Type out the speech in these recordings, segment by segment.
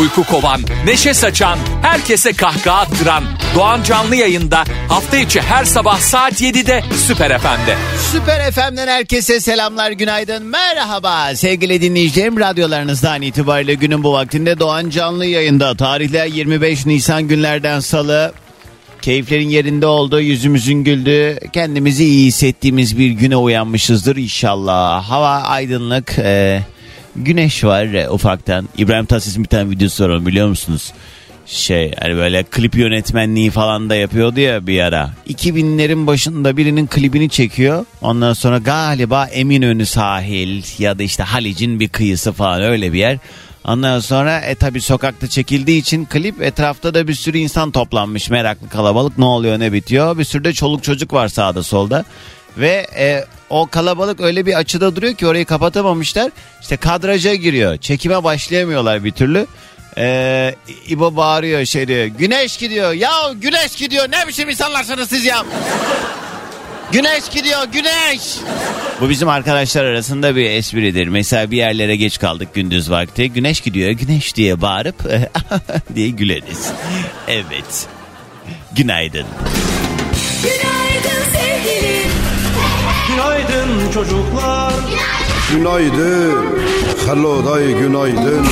Uyku kovan, neşe saçan, herkese kahkaha attıran Doğan Canlı yayında hafta içi her sabah saat 7'de Süper FM'de. Süper FM'den herkese selamlar, günaydın, merhaba. Sevgili dinleyicilerim, radyolarınızdan itibariyle günün bu vaktinde Doğan Canlı yayında. Tarihler 25 Nisan günlerden salı. Keyiflerin yerinde olduğu, yüzümüzün güldüğü, kendimizi iyi hissettiğimiz bir güne uyanmışızdır inşallah. Hava aydınlık, e, güneş var ufaktan. İbrahim Tatlıses'in bir tane videosu var onu biliyor musunuz? Şey hani böyle klip yönetmenliği falan da yapıyordu ya bir ara. 2000'lerin başında birinin klibini çekiyor. Ondan sonra galiba Eminönü sahil ya da işte Halic'in bir kıyısı falan öyle bir yer. Ondan sonra e tabi sokakta çekildiği için klip etrafta da bir sürü insan toplanmış meraklı kalabalık ne oluyor ne bitiyor. Bir sürü de çoluk çocuk var sağda solda. Ve e, o kalabalık öyle bir açıda duruyor ki orayı kapatamamışlar. İşte kadraja giriyor. Çekime başlayamıyorlar bir türlü. Ee, İbo bağırıyor şey diyor. Güneş gidiyor. Ya güneş gidiyor. Ne biçim insanlarsınız siz ya? Güneş gidiyor güneş. Bu bizim arkadaşlar arasında bir espridir. Mesela bir yerlere geç kaldık gündüz vakti. Güneş gidiyor güneş diye bağırıp diye güleriz. Evet. Günaydın. Günaydın. Günaydın çocuklar. Günaydın. Hello day günaydın.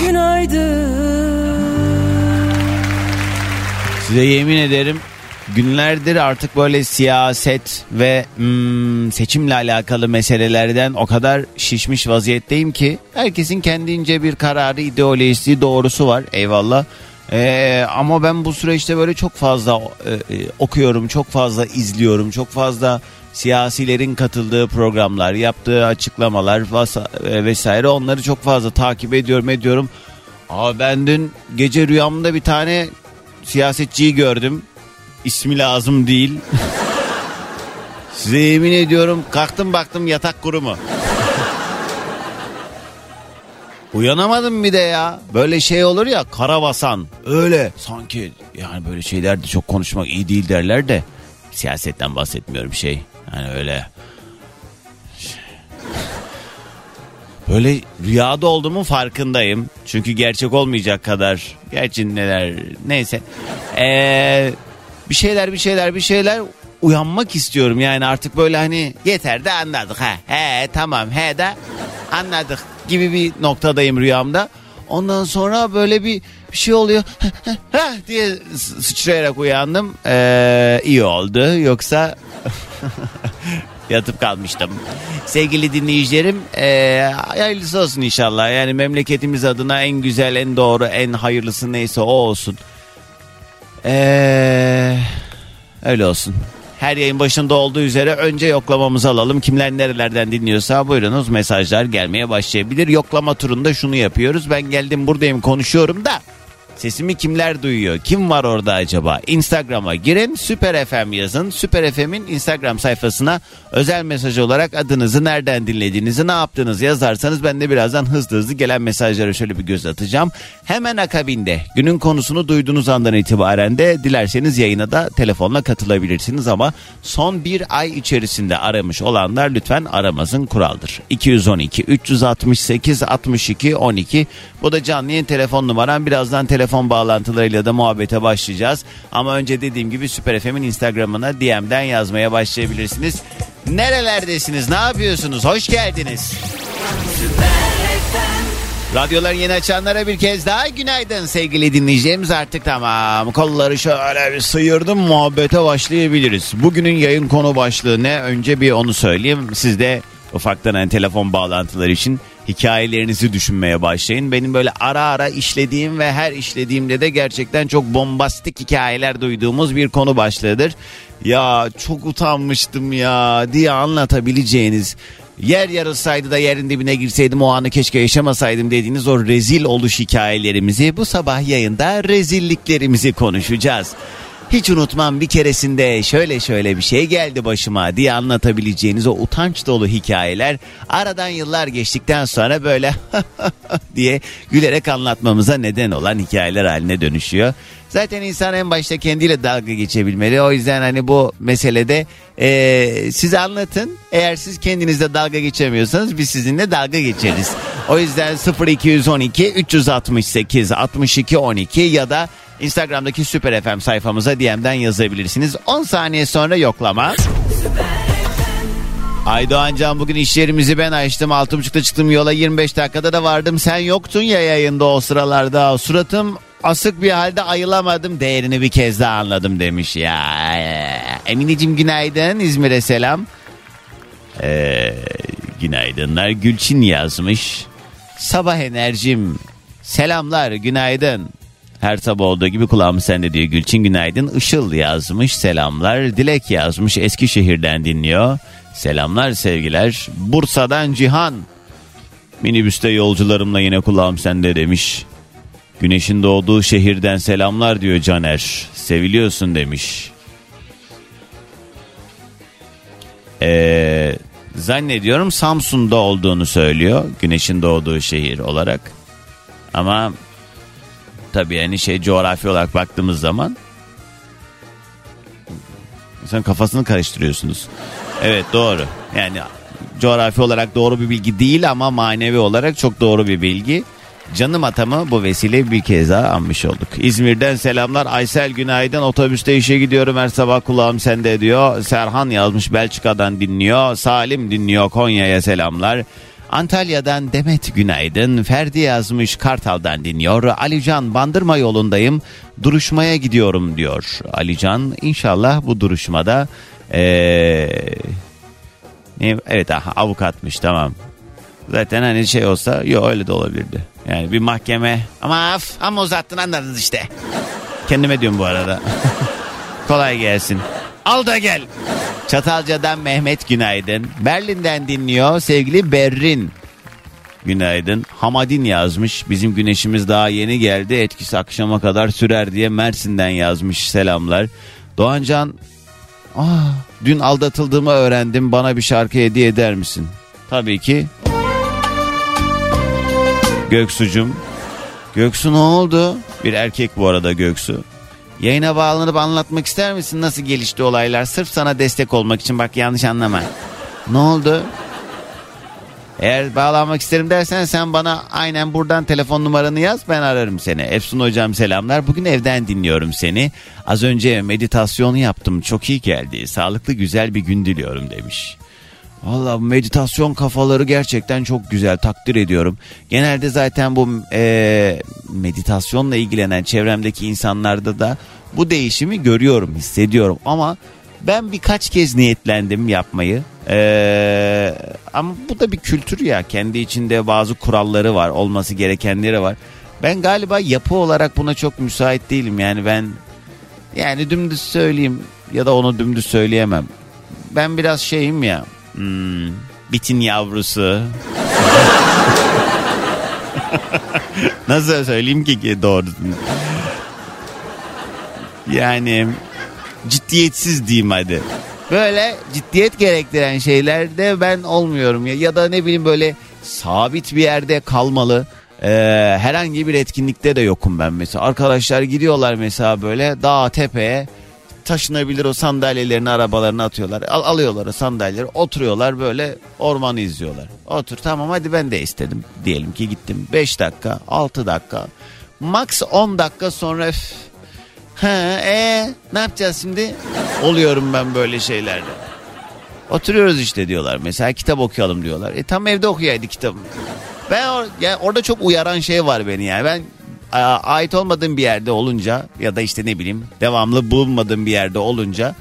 Günaydın. Size yemin ederim günlerdir artık böyle siyaset ve hmm, seçimle alakalı meselelerden o kadar şişmiş vaziyetteyim ki herkesin kendince bir kararı, ideolojisi, doğrusu var. Eyvallah. Ee, ama ben bu süreçte böyle çok fazla e, e, okuyorum, çok fazla izliyorum, çok fazla siyasilerin katıldığı programlar, yaptığı açıklamalar e, vesaire onları çok fazla takip ediyorum, ediyorum. Aa ben dün gece rüyamda bir tane siyasetçiyi gördüm. İsmi lazım değil. Size yemin ediyorum kalktım baktım yatak kuru mu? Uyanamadım bir de ya. Böyle şey olur ya karabasan. Öyle. Sanki yani böyle şeylerde çok konuşmak iyi değil derler de. Siyasetten bahsetmiyorum şey. Yani öyle. Böyle rüyada olduğumun farkındayım. Çünkü gerçek olmayacak kadar. Gerçi neler neyse. Ee, bir şeyler bir şeyler bir şeyler uyanmak istiyorum. Yani artık böyle hani yeter de anladık. He, he tamam he de anladık gibi bir noktadayım rüyamda. Ondan sonra böyle bir, bir şey oluyor diye sı- sıçrayarak uyandım. Ee, iyi oldu. Yoksa yatıp kalmıştım. Sevgili dinleyicilerim ee, hayırlısı olsun inşallah. Yani memleketimiz adına en güzel, en doğru, en hayırlısı neyse o olsun. Ee, öyle olsun. Her yayın başında olduğu üzere önce yoklamamızı alalım. Kimler nerelerden dinliyorsa buyurunuz mesajlar gelmeye başlayabilir. Yoklama turunda şunu yapıyoruz. Ben geldim buradayım konuşuyorum da Sesimi kimler duyuyor? Kim var orada acaba? Instagram'a girin Süper FM yazın. Süper FM'in Instagram sayfasına özel mesaj olarak adınızı nereden dinlediğinizi ne yaptığınızı yazarsanız ben de birazdan hızlı hızlı gelen mesajlara şöyle bir göz atacağım. Hemen akabinde günün konusunu duyduğunuz andan itibaren de dilerseniz yayına da telefonla katılabilirsiniz ama son bir ay içerisinde aramış olanlar lütfen aramasın kuraldır. 212 368 62 12 bu da canlı yayın telefon numaram birazdan telefon bağlantılarıyla da muhabbete başlayacağız. Ama önce dediğim gibi Süper FM'in Instagram'ına DM'den yazmaya başlayabilirsiniz. Nerelerdesiniz? Ne yapıyorsunuz? Hoş geldiniz. Radyoları yeni açanlara bir kez daha günaydın sevgili dinleyicilerimiz artık tamam. Kolları şöyle bir sıyırdım muhabbete başlayabiliriz. Bugünün yayın konu başlığı ne? Önce bir onu söyleyeyim. Siz de ufaktan hani telefon bağlantıları için hikayelerinizi düşünmeye başlayın. Benim böyle ara ara işlediğim ve her işlediğimde de gerçekten çok bombastik hikayeler duyduğumuz bir konu başlığıdır. Ya çok utanmıştım ya diye anlatabileceğiniz yer yarılsaydı da yerin dibine girseydim o anı keşke yaşamasaydım dediğiniz o rezil oluş hikayelerimizi bu sabah yayında rezilliklerimizi konuşacağız. Hiç unutmam bir keresinde şöyle şöyle bir şey geldi başıma diye anlatabileceğiniz o utanç dolu hikayeler aradan yıllar geçtikten sonra böyle diye gülerek anlatmamıza neden olan hikayeler haline dönüşüyor. Zaten insan en başta kendiyle dalga geçebilmeli. O yüzden hani bu meselede eee size anlatın. Eğer siz kendinizle dalga geçemiyorsanız biz sizinle dalga geçeriz. O yüzden 0212 368 62 12 ya da Instagram'daki Süper FM sayfamıza DM'den yazabilirsiniz. 10 saniye sonra yoklama. Aydoğan Can bugün iş yerimizi ben açtım. 6.30'da çıktım yola 25 dakikada da vardım. Sen yoktun ya yayında o sıralarda. Suratım asık bir halde ayılamadım. Değerini bir kez daha anladım demiş ya. Emineciğim günaydın. İzmir'e selam. Ee, günaydınlar. Gülçin yazmış. Sabah enerjim. Selamlar günaydın. Her sabah olduğu gibi kulağım sende diyor Gülçin günaydın. Işıl yazmış selamlar. Dilek yazmış Eskişehir'den dinliyor. Selamlar sevgiler. Bursa'dan Cihan. Minibüste yolcularımla yine kulağım sende demiş. Güneşin doğduğu şehirden selamlar diyor Caner. Seviliyorsun demiş. Ee, zannediyorum Samsun'da olduğunu söylüyor. Güneşin doğduğu şehir olarak. Ama tabii yani şey coğrafi olarak baktığımız zaman sen kafasını karıştırıyorsunuz. Evet doğru. Yani coğrafi olarak doğru bir bilgi değil ama manevi olarak çok doğru bir bilgi. Canım atamı bu vesile bir kez daha anmış olduk. İzmir'den selamlar. Aysel günaydın. Otobüste işe gidiyorum her sabah kulağım sende diyor. Serhan yazmış Belçika'dan dinliyor. Salim dinliyor Konya'ya selamlar. Antalya'dan Demet günaydın. Ferdi yazmış Kartal'dan dinliyor. Alican Bandırma yolundayım. Duruşmaya gidiyorum diyor. Alican inşallah bu duruşmada ee, evet aha, avukatmış tamam. Zaten hani şey olsa yok öyle de olabilirdi. Yani bir mahkeme ama af ama uzattın anladınız işte. Kendime diyorum bu arada. Kolay gelsin. Al da gel. Çatalca'dan Mehmet günaydın. Berlin'den dinliyor sevgili Berrin. Günaydın. Hamadin yazmış. Bizim güneşimiz daha yeni geldi. Etkisi akşama kadar sürer diye Mersin'den yazmış. Selamlar. Doğancan Aa, dün aldatıldığımı öğrendim. Bana bir şarkı hediye eder misin? Tabii ki. Göksucum. Göksu ne oldu? Bir erkek bu arada Göksu. Yayına bağlanıp anlatmak ister misin nasıl gelişti olaylar? Sırf sana destek olmak için bak yanlış anlama. Ne oldu? Eğer bağlanmak isterim dersen sen bana aynen buradan telefon numaranı yaz ben ararım seni. Efsun hocam selamlar. Bugün evden dinliyorum seni. Az önce meditasyon yaptım. Çok iyi geldi. Sağlıklı güzel bir gün diliyorum demiş. Valla meditasyon kafaları gerçekten çok güzel takdir ediyorum. Genelde zaten bu e, meditasyonla ilgilenen çevremdeki insanlarda da bu değişimi görüyorum, hissediyorum. Ama ben birkaç kez niyetlendim yapmayı. E, ama bu da bir kültür ya. Kendi içinde bazı kuralları var, olması gerekenleri var. Ben galiba yapı olarak buna çok müsait değilim. Yani ben yani dümdüz söyleyeyim ya da onu dümdüz söyleyemem. Ben biraz şeyim ya. Hmm, bitin yavrusu. Nasıl söyleyeyim ki ki doğrusunu? Yani ciddiyetsiz diyeyim hadi. Böyle ciddiyet gerektiren şeylerde ben olmuyorum ya ya da ne bileyim böyle sabit bir yerde kalmalı. Ee, herhangi bir etkinlikte de yokum ben mesela. Arkadaşlar gidiyorlar mesela böyle dağ tepeye taşınabilir o sandalyelerini arabalarına atıyorlar. Al, alıyorlar o sandalyeleri oturuyorlar böyle ormanı izliyorlar. Otur tamam hadi ben de istedim. Diyelim ki gittim 5 dakika 6 dakika max 10 dakika sonra üf, ha, e, ne yapacağız şimdi? Oluyorum ben böyle şeylerde. Oturuyoruz işte diyorlar. Mesela kitap okuyalım diyorlar. E tam evde okuyaydı kitabı. Ben or- yani orada çok uyaran şey var beni yani. Ben ait olmadığım bir yerde olunca ya da işte ne bileyim devamlı bulunmadığım bir yerde olunca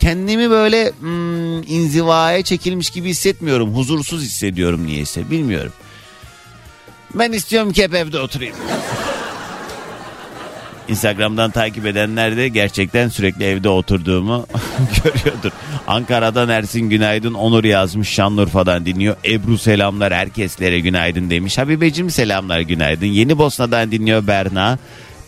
kendimi böyle hmm, inzivaya çekilmiş gibi hissetmiyorum. Huzursuz hissediyorum niyeyse bilmiyorum. Ben istiyorum ki hep evde oturayım. Instagram'dan takip edenler de gerçekten sürekli evde oturduğumu görüyordur. Ankara'dan Ersin günaydın Onur yazmış Şanlıurfa'dan dinliyor. Ebru selamlar herkeslere günaydın demiş. Habibeciğim selamlar günaydın. Yeni Bosna'dan dinliyor Berna.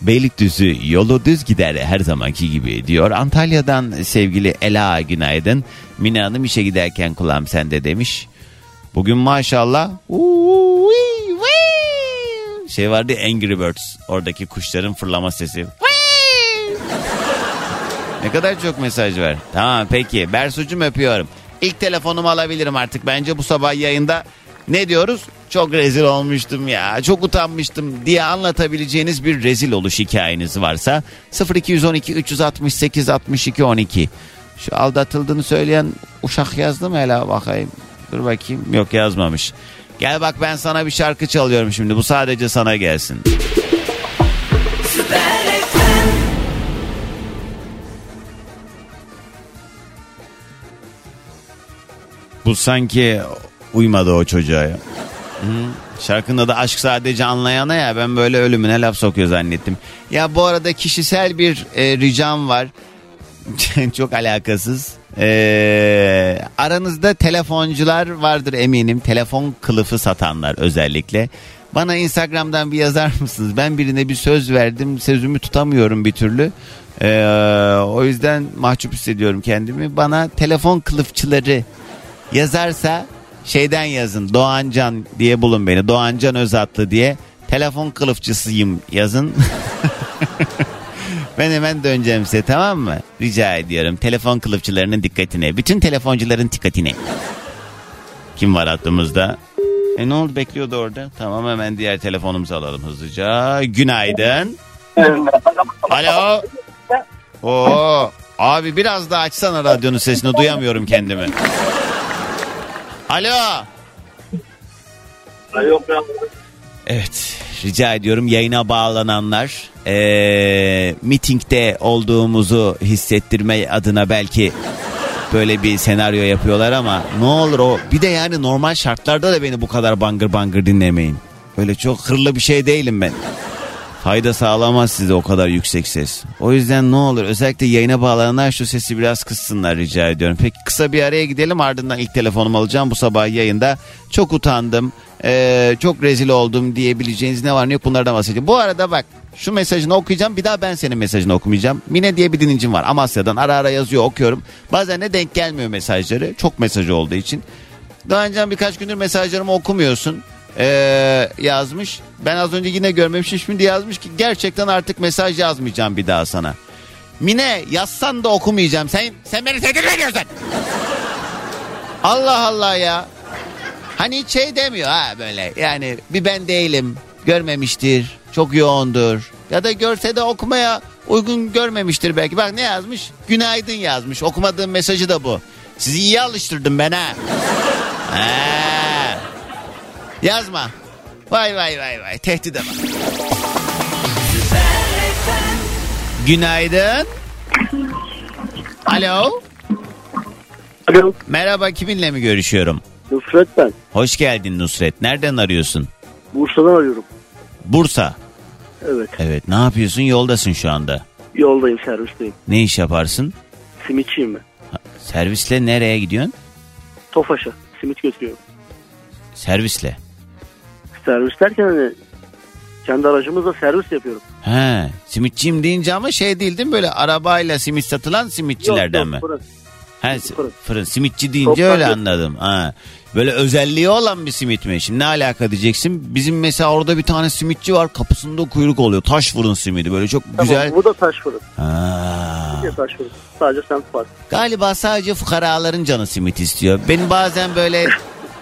Beylikdüzü yolu düz gider her zamanki gibi diyor. Antalya'dan sevgili Ela günaydın. Mine Hanım işe giderken kulağım sende demiş. Bugün maşallah uuu, wii, wii. Şey vardı ya, Angry Birds oradaki kuşların fırlama sesi. Ne kadar çok mesaj var. Tamam peki Bersucum öpüyorum. İlk telefonumu alabilirim artık bence bu sabah yayında. Ne diyoruz? Çok rezil olmuştum ya. Çok utanmıştım diye anlatabileceğiniz bir rezil oluş hikayeniz varsa 0212 368 62 12. Şu aldatıldığını söyleyen uşak yazdı mı hele bakayım. Dur bakayım. Yok yazmamış. Gel bak ben sana bir şarkı çalıyorum şimdi. Bu sadece sana gelsin. Bu sanki uymadı o çocuğa. Şarkının adı Aşk Sadece Anlayana ya ben böyle ölümüne laf sokuyor zannettim. Ya bu arada kişisel bir e, ricam var. Çok alakasız. Ee, aranızda telefoncular vardır eminim. Telefon kılıfı satanlar özellikle. Bana Instagram'dan bir yazar mısınız? Ben birine bir söz verdim. Sözümü tutamıyorum bir türlü. Ee, o yüzden mahcup hissediyorum kendimi. Bana telefon kılıfçıları yazarsa şeyden yazın. Doğancan diye bulun beni. Doğancan Özatlı diye. Telefon kılıfçısıyım yazın. Ben hemen döneceğim size tamam mı? Rica ediyorum. Telefon kılıfçılarının dikkatine. Bütün telefoncuların dikkatine. Kim var hattımızda? E ne oldu bekliyordu orada? Tamam hemen diğer telefonumuzu alalım hızlıca. Günaydın. Alo. Oo. Abi biraz daha açsana radyonun sesini duyamıyorum kendimi. Alo. Evet rica ediyorum yayına bağlananlar eee mitingde olduğumuzu hissettirme adına belki böyle bir senaryo yapıyorlar ama ne olur o bir de yani normal şartlarda da beni bu kadar bangır bangır dinlemeyin. Öyle çok hırlı bir şey değilim ben. Fayda sağlamaz size o kadar yüksek ses. O yüzden ne olur özellikle yayına bağlananlar şu sesi biraz kıssınlar rica ediyorum. Peki kısa bir araya gidelim ardından ilk telefonumu alacağım bu sabah yayında. Çok utandım, ee, çok rezil oldum diyebileceğiniz ne var ne yok bunlardan bahsedeceğim. Bu arada bak şu mesajını okuyacağım bir daha ben senin mesajını okumayacağım. Mine diye bir dinleyicim var Amasya'dan ara ara yazıyor okuyorum. Bazen de denk gelmiyor mesajları çok mesajı olduğu için. Daha önce birkaç gündür mesajlarımı okumuyorsun ee, yazmış. Ben az önce yine görmemişim şimdi yazmış ki gerçekten artık mesaj yazmayacağım bir daha sana. Mine yazsan da okumayacağım. Sen sen beni tehdit mi ediyorsun. Allah Allah ya. Hani hiç şey demiyor ha böyle. Yani bir ben değilim. Görmemiştir. Çok yoğundur. Ya da görse de okumaya uygun görmemiştir belki. Bak ne yazmış? Günaydın yazmış. Okumadığım mesajı da bu. Sizi iyi alıştırdım ben ha. ha. Yazma. Vay vay vay vay. Tehdide bak. Günaydın. Alo. Alo. Merhaba kiminle mi görüşüyorum? Nusret ben. Hoş geldin Nusret. Nereden arıyorsun? Bursa'dan arıyorum. Bursa. Evet. Evet ne yapıyorsun? Yoldasın şu anda. Yoldayım servisteyim. Ne iş yaparsın? Simitçiyim ben. Ha, Servisle nereye gidiyorsun? Tofaş'a simit götürüyorum. Servisle. Servis derken hani kendi aracımızla servis yapıyorum. He, simitçiyim deyince ama şey değil değil mi? Böyle arabayla simit satılan simitçilerden Yok, mi? yok. He, fırın. fırın. Simitçi deyince Toptan öyle anladım. Ha. Böyle özelliği olan bir simit mi? Şimdi ne alaka diyeceksin? Bizim mesela orada bir tane simitçi var. Kapısında kuyruk oluyor. Taş fırın simidi. Böyle çok Tamam, güzel. Bu da taş fırın. Ha. Bir taş fırın. Sadece semt farkı. Galiba sadece fukaraların canı simit istiyor. Benim bazen böyle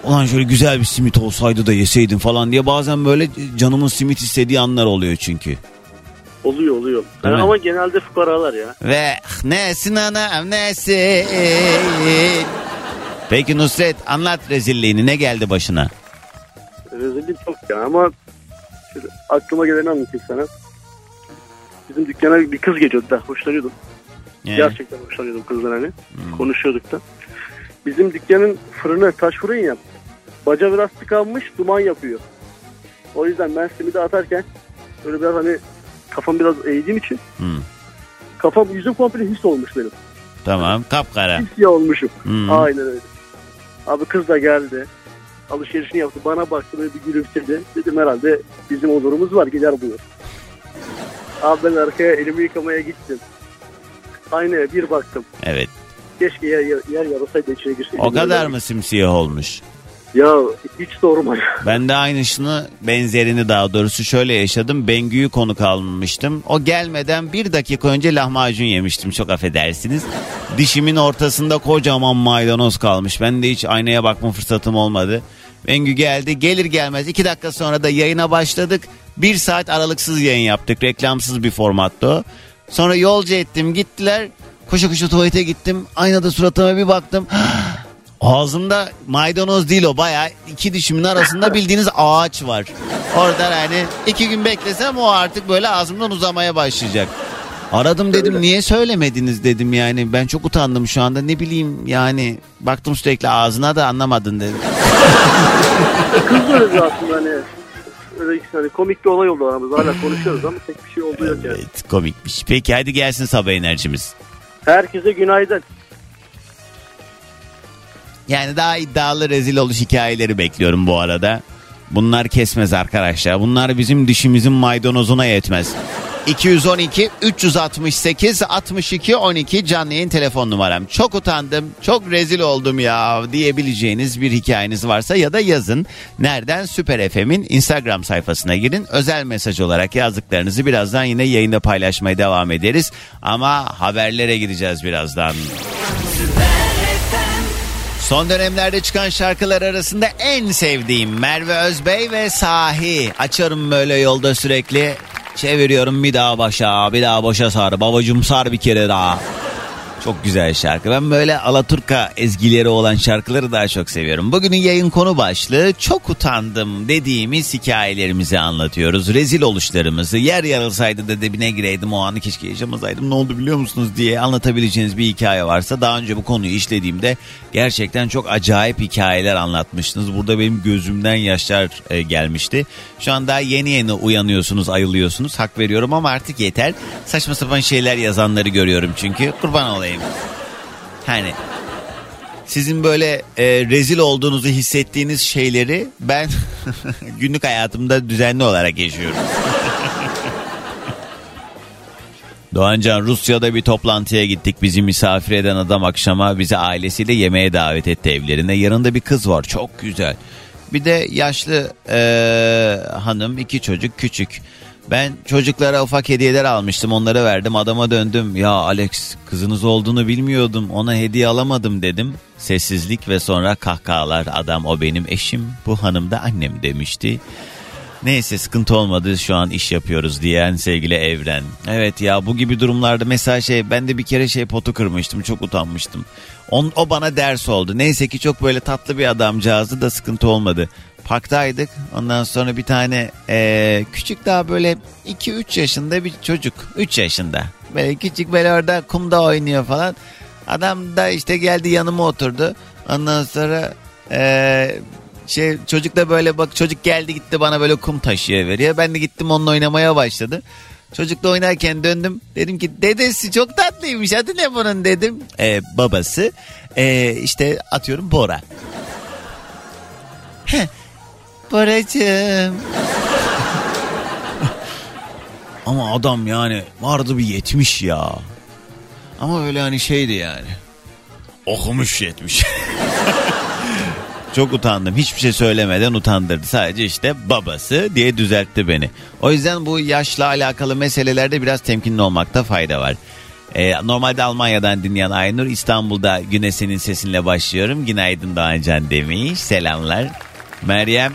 ulan şöyle güzel bir simit olsaydı da yeseydim falan diye bazen böyle canımın simit istediği anlar oluyor çünkü. Oluyor oluyor. Yani ama genelde fukaralar ya. Ve nesin anam nesin. Peki Nusret anlat rezilliğini ne geldi başına? Rezillik çok ya ama aklıma geleni anlatayım sana. Bizim dükkana bir kız geliyordu da hoşlanıyordum. Ee, Gerçekten hoşlanıyordum kızdan hani. Konuşuyorduk da. Bizim dükkanın fırını taş fırın ya. Baca biraz tıkanmış duman yapıyor. O yüzden ben simidi atarken böyle biraz hani kafam biraz eğdiğim için Hı. kafam yüzüm komple his olmuş benim. Tamam kapkara. His olmuşum. Hı. Aynen öyle. Abi kız da geldi. Alışverişini yaptı. Bana baktı böyle bir gülümsedi. Dedim herhalde bizim olurumuz var gider buyur. Abi ben arkaya elimi yıkamaya gittim. Aynaya bir baktım. Evet. Keşke yer, yer, yer yarasaydı içine girseydim. O kadar mı simsiyah olmuş? Ya hiç sorma. Ben de aynısını benzerini daha doğrusu şöyle yaşadım. Bengü'yü konuk almıştım. O gelmeden bir dakika önce lahmacun yemiştim çok affedersiniz. Dişimin ortasında kocaman maydanoz kalmış. Ben de hiç aynaya bakma fırsatım olmadı. Bengü geldi gelir gelmez iki dakika sonra da yayına başladık. Bir saat aralıksız yayın yaptık. Reklamsız bir formatta o. Sonra yolcu ettim gittiler. Koşa koşa tuvalete gittim. Aynada suratıma bir baktım. Ağzımda maydanoz değil o baya iki dişimin arasında bildiğiniz ağaç var. Orada yani iki gün beklesem o artık böyle ağzımdan uzamaya başlayacak. Aradım dedim niye söylemediniz dedim yani ben çok utandım şu anda ne bileyim yani baktım sürekli ağzına da anlamadın dedim. Kızıyoruz aslında hani. Öyle hani komik bir olay oldu aramızda. Hala konuşuyoruz ama tek bir şey oldu yok yani. Evet komikmiş. Peki hadi gelsin sabah enerjimiz. Herkese günaydın. Yani daha iddialı rezil oluş hikayeleri bekliyorum bu arada. Bunlar kesmez arkadaşlar. Bunlar bizim dişimizin maydanozuna yetmez. 212 368 62 12 canlı yayın telefon numaram. Çok utandım, çok rezil oldum ya diyebileceğiniz bir hikayeniz varsa ya da yazın. Nereden? Süper FM'in Instagram sayfasına girin. Özel mesaj olarak yazdıklarınızı birazdan yine yayında paylaşmaya devam ederiz. Ama haberlere gideceğiz birazdan. Son dönemlerde çıkan şarkılar arasında en sevdiğim Merve Özbey ve Sahi. Açarım böyle yolda sürekli. Çeviriyorum bir daha başa, bir daha başa sar. Babacım sar bir kere daha. Çok güzel şarkı. Ben böyle Alaturka ezgileri olan şarkıları daha çok seviyorum. Bugünün yayın konu başlığı çok utandım dediğimiz hikayelerimizi anlatıyoruz. Rezil oluşlarımızı yer yarılsaydı da dibine gireydim o anı keşke yaşamasaydım ne oldu biliyor musunuz diye anlatabileceğiniz bir hikaye varsa daha önce bu konuyu işlediğimde gerçekten çok acayip hikayeler anlatmıştınız. Burada benim gözümden yaşlar e, gelmişti. Şu an daha yeni yeni uyanıyorsunuz ayılıyorsunuz hak veriyorum ama artık yeter. Saçma sapan şeyler yazanları görüyorum çünkü kurban olayım. Hani sizin böyle e, rezil olduğunuzu hissettiğiniz şeyleri ben günlük hayatımda düzenli olarak yaşıyorum. Doğancan Rusya'da bir toplantıya gittik. Bizi misafir eden adam akşama bizi ailesiyle yemeğe davet etti evlerine. Yanında bir kız var çok güzel. Bir de yaşlı e, hanım iki çocuk küçük. Ben çocuklara ufak hediyeler almıştım onları verdim adama döndüm. Ya Alex kızınız olduğunu bilmiyordum ona hediye alamadım dedim. Sessizlik ve sonra kahkahalar adam o benim eşim bu hanım da annem demişti. Neyse sıkıntı olmadı şu an iş yapıyoruz diyen sevgili Evren. Evet ya bu gibi durumlarda mesela şey ben de bir kere şey potu kırmıştım çok utanmıştım. On, o bana ders oldu. Neyse ki çok böyle tatlı bir adamcağızdı da sıkıntı olmadı. Parktaydık ondan sonra bir tane eee, küçük daha böyle 2-3 yaşında bir çocuk. 3 yaşında. Böyle küçük böyle orada kumda oynuyor falan. Adam da işte geldi yanıma oturdu. Ondan sonra eee şey çocuk da böyle bak çocuk geldi gitti bana böyle kum taşıyor veriyor. Ben de gittim onunla oynamaya başladı. Çocukla oynarken döndüm. Dedim ki dedesi çok tatlıymış adı ne bunun dedim. Ee, babası ee, işte atıyorum Bora. Boracığım. Ama adam yani vardı bir yetmiş ya. Ama öyle hani şeydi yani. Okumuş yetmiş. Çok utandım. Hiçbir şey söylemeden utandırdı. Sadece işte babası diye düzeltti beni. O yüzden bu yaşla alakalı meselelerde biraz temkinli olmakta fayda var. Ee, normalde Almanya'dan dinleyen Aynur İstanbul'da güne senin sesinle başlıyorum. Günaydın Doğancan demiş. Selamlar. Meryem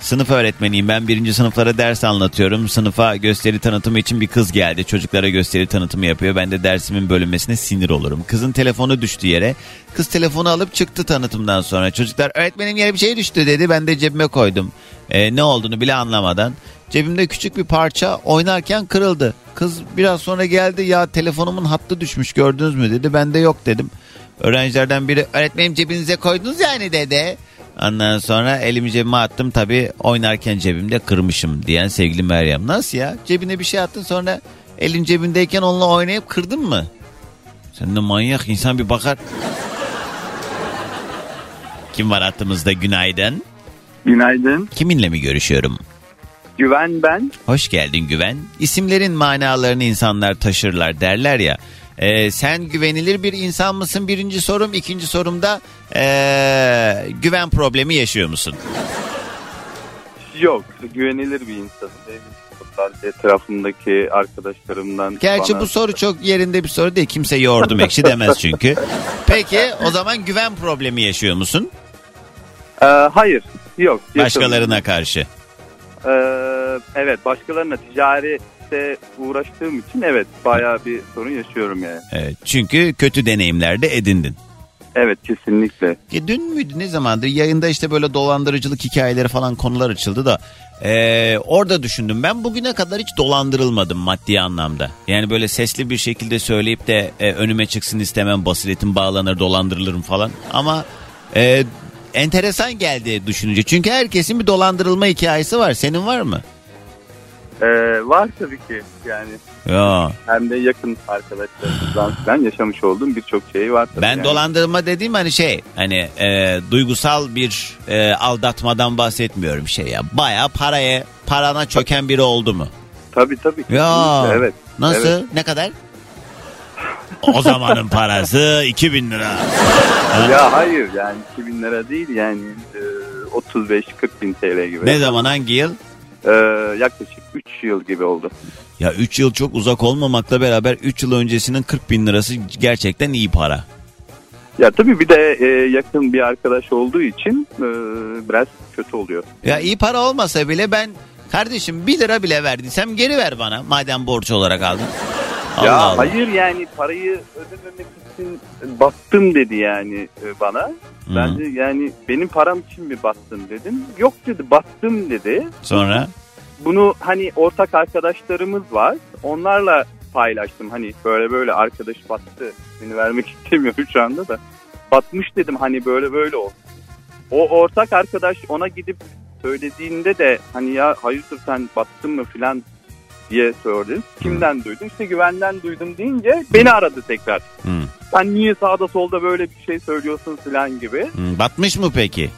Sınıf öğretmeniyim ben birinci sınıflara ders anlatıyorum. Sınıfa gösteri tanıtımı için bir kız geldi. Çocuklara gösteri tanıtımı yapıyor. Ben de dersimin bölünmesine sinir olurum. Kızın telefonu düştü yere. Kız telefonu alıp çıktı tanıtımdan sonra. Çocuklar öğretmenim yere bir şey düştü dedi. Ben de cebime koydum. Ee, ne olduğunu bile anlamadan. Cebimde küçük bir parça oynarken kırıldı. Kız biraz sonra geldi ya telefonumun hattı düşmüş gördünüz mü dedi. Ben de yok dedim. Öğrencilerden biri öğretmenim cebinize koydunuz yani dedi. Ondan sonra elimi cebime attım tabii oynarken cebimde kırmışım diyen sevgili Meryem. Nasıl ya? Cebine bir şey attın sonra elin cebindeyken onunla oynayıp kırdın mı? Sen de manyak insan bir bakar. Kim var hattımızda günaydın? Günaydın. Kiminle mi görüşüyorum? Güven ben. Hoş geldin Güven. İsimlerin manalarını insanlar taşırlar derler ya. Ee, sen güvenilir bir insan mısın birinci sorum. ikinci sorumda ee, güven problemi yaşıyor musun? Yok güvenilir bir insanım. Sadece etrafımdaki arkadaşlarımdan. Gerçi bana- bu soru çok yerinde bir soru değil. Kimse yoğurdum ekşi demez çünkü. Peki o zaman güven problemi yaşıyor musun? Ee, hayır yok. yaşamıyorum. Başkalarına karşı. Ee, evet başkalarına ticarette uğraştığım için evet bayağı bir sorun yaşıyorum yani. Evet, çünkü kötü deneyimler de edindin. Evet kesinlikle. E, dün müydü ne zamandır yayında işte böyle dolandırıcılık hikayeleri falan konular açıldı da e, orada düşündüm ben bugüne kadar hiç dolandırılmadım maddi anlamda. Yani böyle sesli bir şekilde söyleyip de e, önüme çıksın istemem basiretim bağlanır dolandırılırım falan ama e, enteresan geldi düşününce çünkü herkesin bir dolandırılma hikayesi var senin var mı? Ee, var tabii ki yani Ya hem de yakın arkadaşlarımızdan falan yaşamış olduğum birçok şey var. Tabii ben yani. dolandırma dediğim hani şey hani e, duygusal bir e, aldatmadan bahsetmiyorum şey ya baya paraya parana çöken biri oldu mu? Tabii tabii. Ya Evet. Nasıl? Evet. Ne kadar? o zamanın parası 2000 lira. Ya hayır yani 2000 lira değil yani e, 35-40 bin TL gibi. Ne zaman hangi yıl? Ee, yaklaşık 3 yıl gibi oldu. Ya 3 yıl çok uzak olmamakla beraber 3 yıl öncesinin 40 bin lirası gerçekten iyi para. Ya tabii bir de e, yakın bir arkadaş olduğu için e, biraz kötü oluyor. Ya iyi para olmasa bile ben kardeşim 1 lira bile verdiysem geri ver bana madem borç olarak aldın. Allah ya Allah. hayır yani parayı ödememek için battım dedi yani e, bana. Ben de yani benim param için mi battın dedim. Yok dedi battım dedi. Sonra Bunu hani ortak arkadaşlarımız var. Onlarla paylaştım. Hani böyle böyle arkadaş battı. Seni vermek istemiyorum şu anda da. Batmış dedim hani böyle böyle oldu. O ortak arkadaş ona gidip söylediğinde de hani ya hayırdır sen battın mı filan diye sordum. Kimden duydun? İşte güvenden duydum deyince beni aradı tekrar. Hı. Sen niye sağda solda böyle bir şey söylüyorsun filan gibi. Hı, batmış mı peki?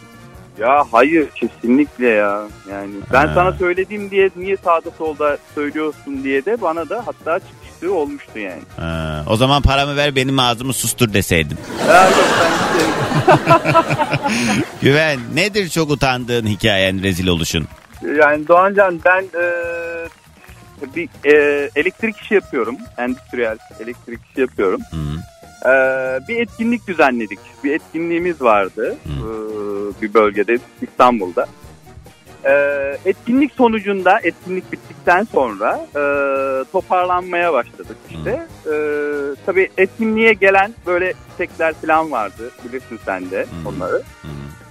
Ya hayır kesinlikle ya. Yani ben Ha. sana söylediğim diye niye sağda solda söylüyorsun diye de bana da hatta çıkıştığı olmuştu yani. Ha, o zaman paramı ver benim ağzımı sustur deseydin. Ya yok ben işte- Güven nedir çok utandığın hikayen rezil oluşun? yani Doğancan ben e, bir e, elektrik işi yapıyorum. Endüstriyel elektrik işi yapıyorum. Hı. E, bir etkinlik düzenledik. Bir etkinliğimiz vardı e, bir bölgede İstanbul'da. E, etkinlik sonucunda etkinlik bittikten sonra e, toparlanmaya başladık işte. E, tabii etkinliğe gelen böyle çiçekler falan vardı bilirsin sen de onları.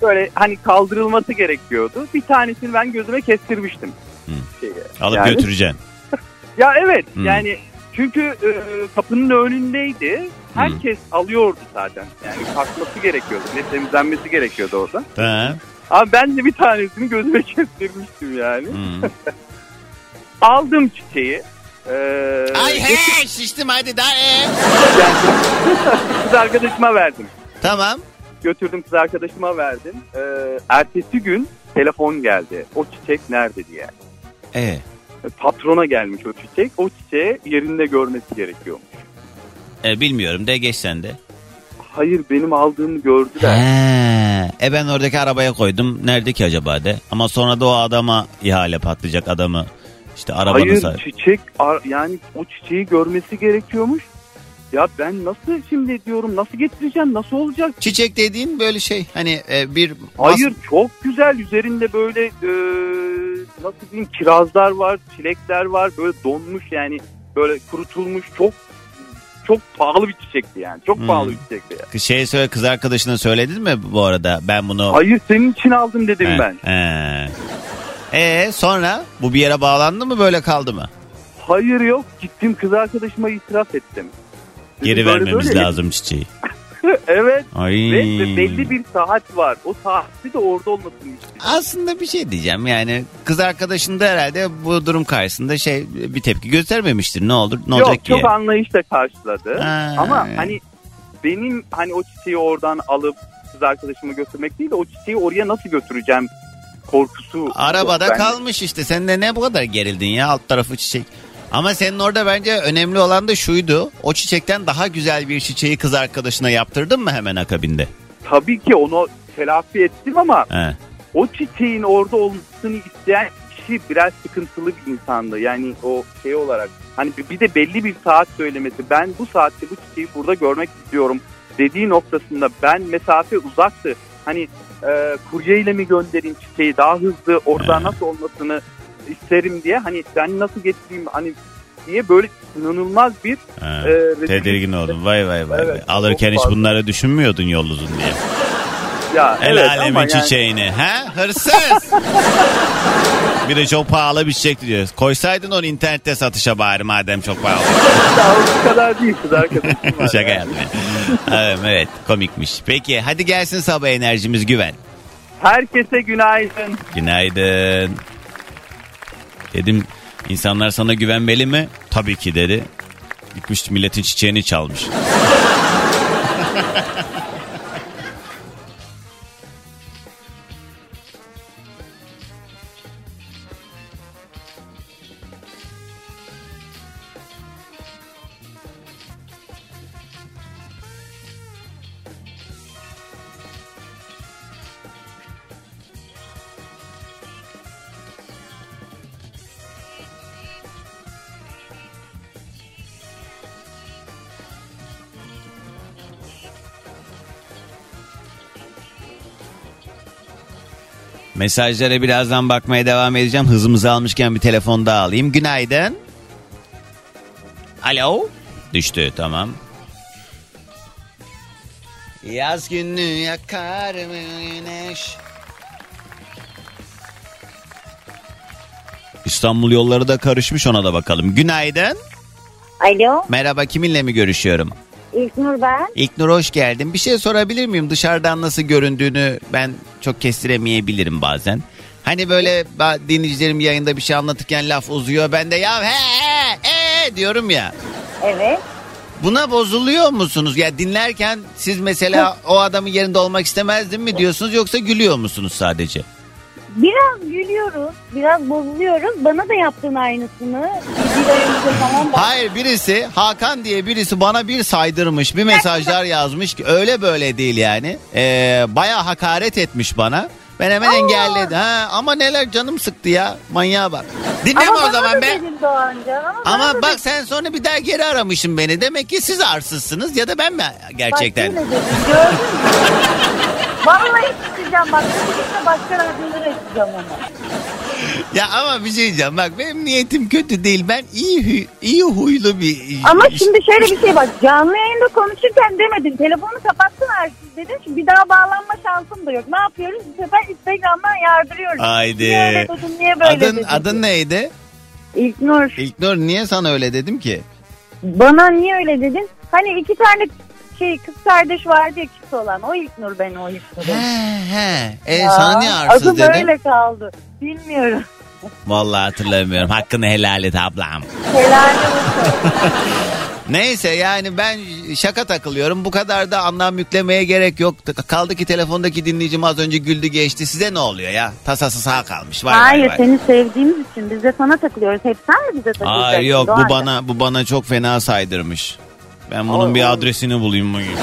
Böyle hani kaldırılması gerekiyordu. Bir tanesini ben gözüme kestirmiştim. Şeyi. Alıp Yani- götüreceksin. Ya evet Hı. yani çünkü e, kapının önündeydi. Herkes alıyordu zaten. Yani kalkması gerekiyordu. Ne temizlenmesi gerekiyordu orada. Ha. Ama ben de bir tanesini gözüme kestirmiştim yani. Hı. Aldım çiçeği. Ee, Ay he şiştim hadi daha e. kız arkadaşıma verdim. Tamam. Götürdüm kız arkadaşıma verdim. Ee, ertesi gün telefon geldi. O çiçek nerede diye. E. Patrona gelmiş o çiçek. O çiçeği yerinde görmesi gerekiyormuş. e bilmiyorum de geç sen de. Hayır benim aldığımı gördüler. He. E ben oradaki arabaya koydum. Nerede ki acaba de. Ama sonra da o adama ihale patlayacak adamı. İşte arabanın Hayır sahibi. çiçek ar- yani o çiçeği görmesi gerekiyormuş. Ya ben nasıl şimdi diyorum nasıl getireceğim nasıl olacak? Çiçek dediğin böyle şey hani e, bir Hayır çok güzel üzerinde böyle e, nasıl diyeyim kirazlar var çilekler var böyle donmuş yani böyle kurutulmuş çok çok pahalı bir çiçekti yani çok Hmm. pahalı bir çiçekti yani. şey söyle kız arkadaşına söyledin mi bu arada? Ben bunu Hayır senin için aldım dedim He, ben. he. E sonra bu bir yere bağlandı mı böyle kaldı mı? Hayır yok gittim kız arkadaşıma itiraf ettim. Geri böyle vermemiz böyle. lazım çiçeği. evet Ay. ve, ve belli bir saat var. O saatte de orada olmasını istedim. Aslında bir şey diyeceğim yani kız arkadaşın da herhalde bu durum karşısında şey bir tepki göstermemiştir ne olur ne Yok olacak ki? çok anlayışla karşıladı. Ha. Ama hani benim hani o çiçeği oradan alıp kız arkadaşıma götürmek değil de o çiçeği oraya nasıl götüreceğim korkusu. Arabada yok. Kalmış işte. Sen de ne bu kadar gerildin ya alt tarafı çiçek. Ama senin orada bence önemli olan da şuydu. O çiçekten daha güzel bir çiçeği kız arkadaşına yaptırdın mı hemen akabinde? Tabii ki onu telafi ettim ama He. o çiçeğin orada olmasını isteyen kişi biraz sıkıntılı bir insandı. Yani o şey olarak hani bir de belli bir saat söylemesi ben bu saatte bu çiçeği burada görmek istiyorum dediği noktasında ben mesafe uzaktı. Hani e, kuryeyle mi göndereyim çiçeği daha hızlı orada nasıl olmasını isterim diye hani ben nasıl getireyim hani diye böyle inanılmaz bir He. e, Tedirgin oldum. Vay vay vay. Evet. Alırken hiç fazla. bunları düşünmüyordun yol uzun diye. Ya, El evet, alemin ama yani- çiçeğini. He? Hırsız. bir de çok pahalı bir çiçek diyor. Koysaydın onu internette satışa bari madem çok pahalı. O kadar değil kız arkadaşım. Şaka yaptım. ya. evet, evet komikmiş. Peki hadi gelsin sabah enerjimiz güven. Herkese günaydın. Günaydın. Dedim insanlar sana güvenmeli mi? Tabii ki dedi. Gitmiş milletin çiçeğini çalmış. Mesajlara birazdan bakmaya devam edeceğim. Hızımızı almışken bir telefon daha alayım. Günaydın. Alo. Düştü tamam. Yaz günü yakar mı güneş? İstanbul yolları da karışmış ona da bakalım. Günaydın. Alo, Merhaba kiminle mi görüşüyorum? İlknur ben. İlknur hoş geldin. Bir şey sorabilir miyim? Dışarıdan nasıl göründüğünü ben çok kestiremeyebilirim bazen. Hani böyle dinleyicilerim yayında bir şey anlatırken laf uzuyor. Ben de ya he he he diyorum ya. Evet. Buna bozuluyor musunuz? Ya dinlerken siz mesela o adamın yerinde olmak istemezdim mi diyorsunuz yoksa gülüyor musunuz sadece? Biraz gülüyoruz, biraz bozuluyoruz. Bana da yaptın aynısını. Bir ay önce falan bak. Hayır birisi Hakan diye birisi bana bir saydırmış bir mesajlar yazmış ki öyle böyle değil yani. Ee, Baya hakaret etmiş bana. Ben hemen engelledim. Ha, ama neler canım sıktı ya manyağa bak. Dinleme Ama o bana zaman da ben. dedin daha önce. Ama, bak dedin. sen sonra bir daha geri aramışsın beni. Demek ki siz arsızsınız ya da ben mi gerçekten? Yine dedin, gördün mü? Vallahi çıkacağım bak. Gitme başka radyolara açacağım onu. Ya ama bir şey diyeceğim bak benim niyetim kötü değil. Ben iyi huy- iyi huylu bir Ama şimdi şöyle bir şey bak. Canlı yayında konuşurken demedin. Telefonu kapattın artık dedin ki bir daha bağlanma şansım da yok. Ne yapıyoruz? Bu sefer Instagram'dan yardırıyoruz. Haydi. Niye öyle dedin, niye böyle Adın, dedin? adın neydi? İlknur. İlknur niye sana öyle dedim ki? Bana niye öyle dedin? Hani iki tane şey kız kardeş vardı ya küs olan. O İlknur ben o He İlknur'um. he. E Ya, sana niye arsız Adı dedim? böyle kaldı. Bilmiyorum. Vallahi hatırlamıyorum. Hakkını helal et ablam. Helal olsun. Neyse yani ben şaka takılıyorum. Bu kadar da anlam yüklemeye gerek yok. Kaldı ki telefondaki dinleyicim az önce güldü geçti. Size ne oluyor ya? Tasası sağ kalmış. Vay Hayır vay vay. seni sevdiğimiz için biz de sana takılıyoruz. Hep sen mi bize takılacaksın? Hayır yok bu Doğan? bana bu bana çok fena saydırmış. Ben bunun bir adresini bulayım bugün.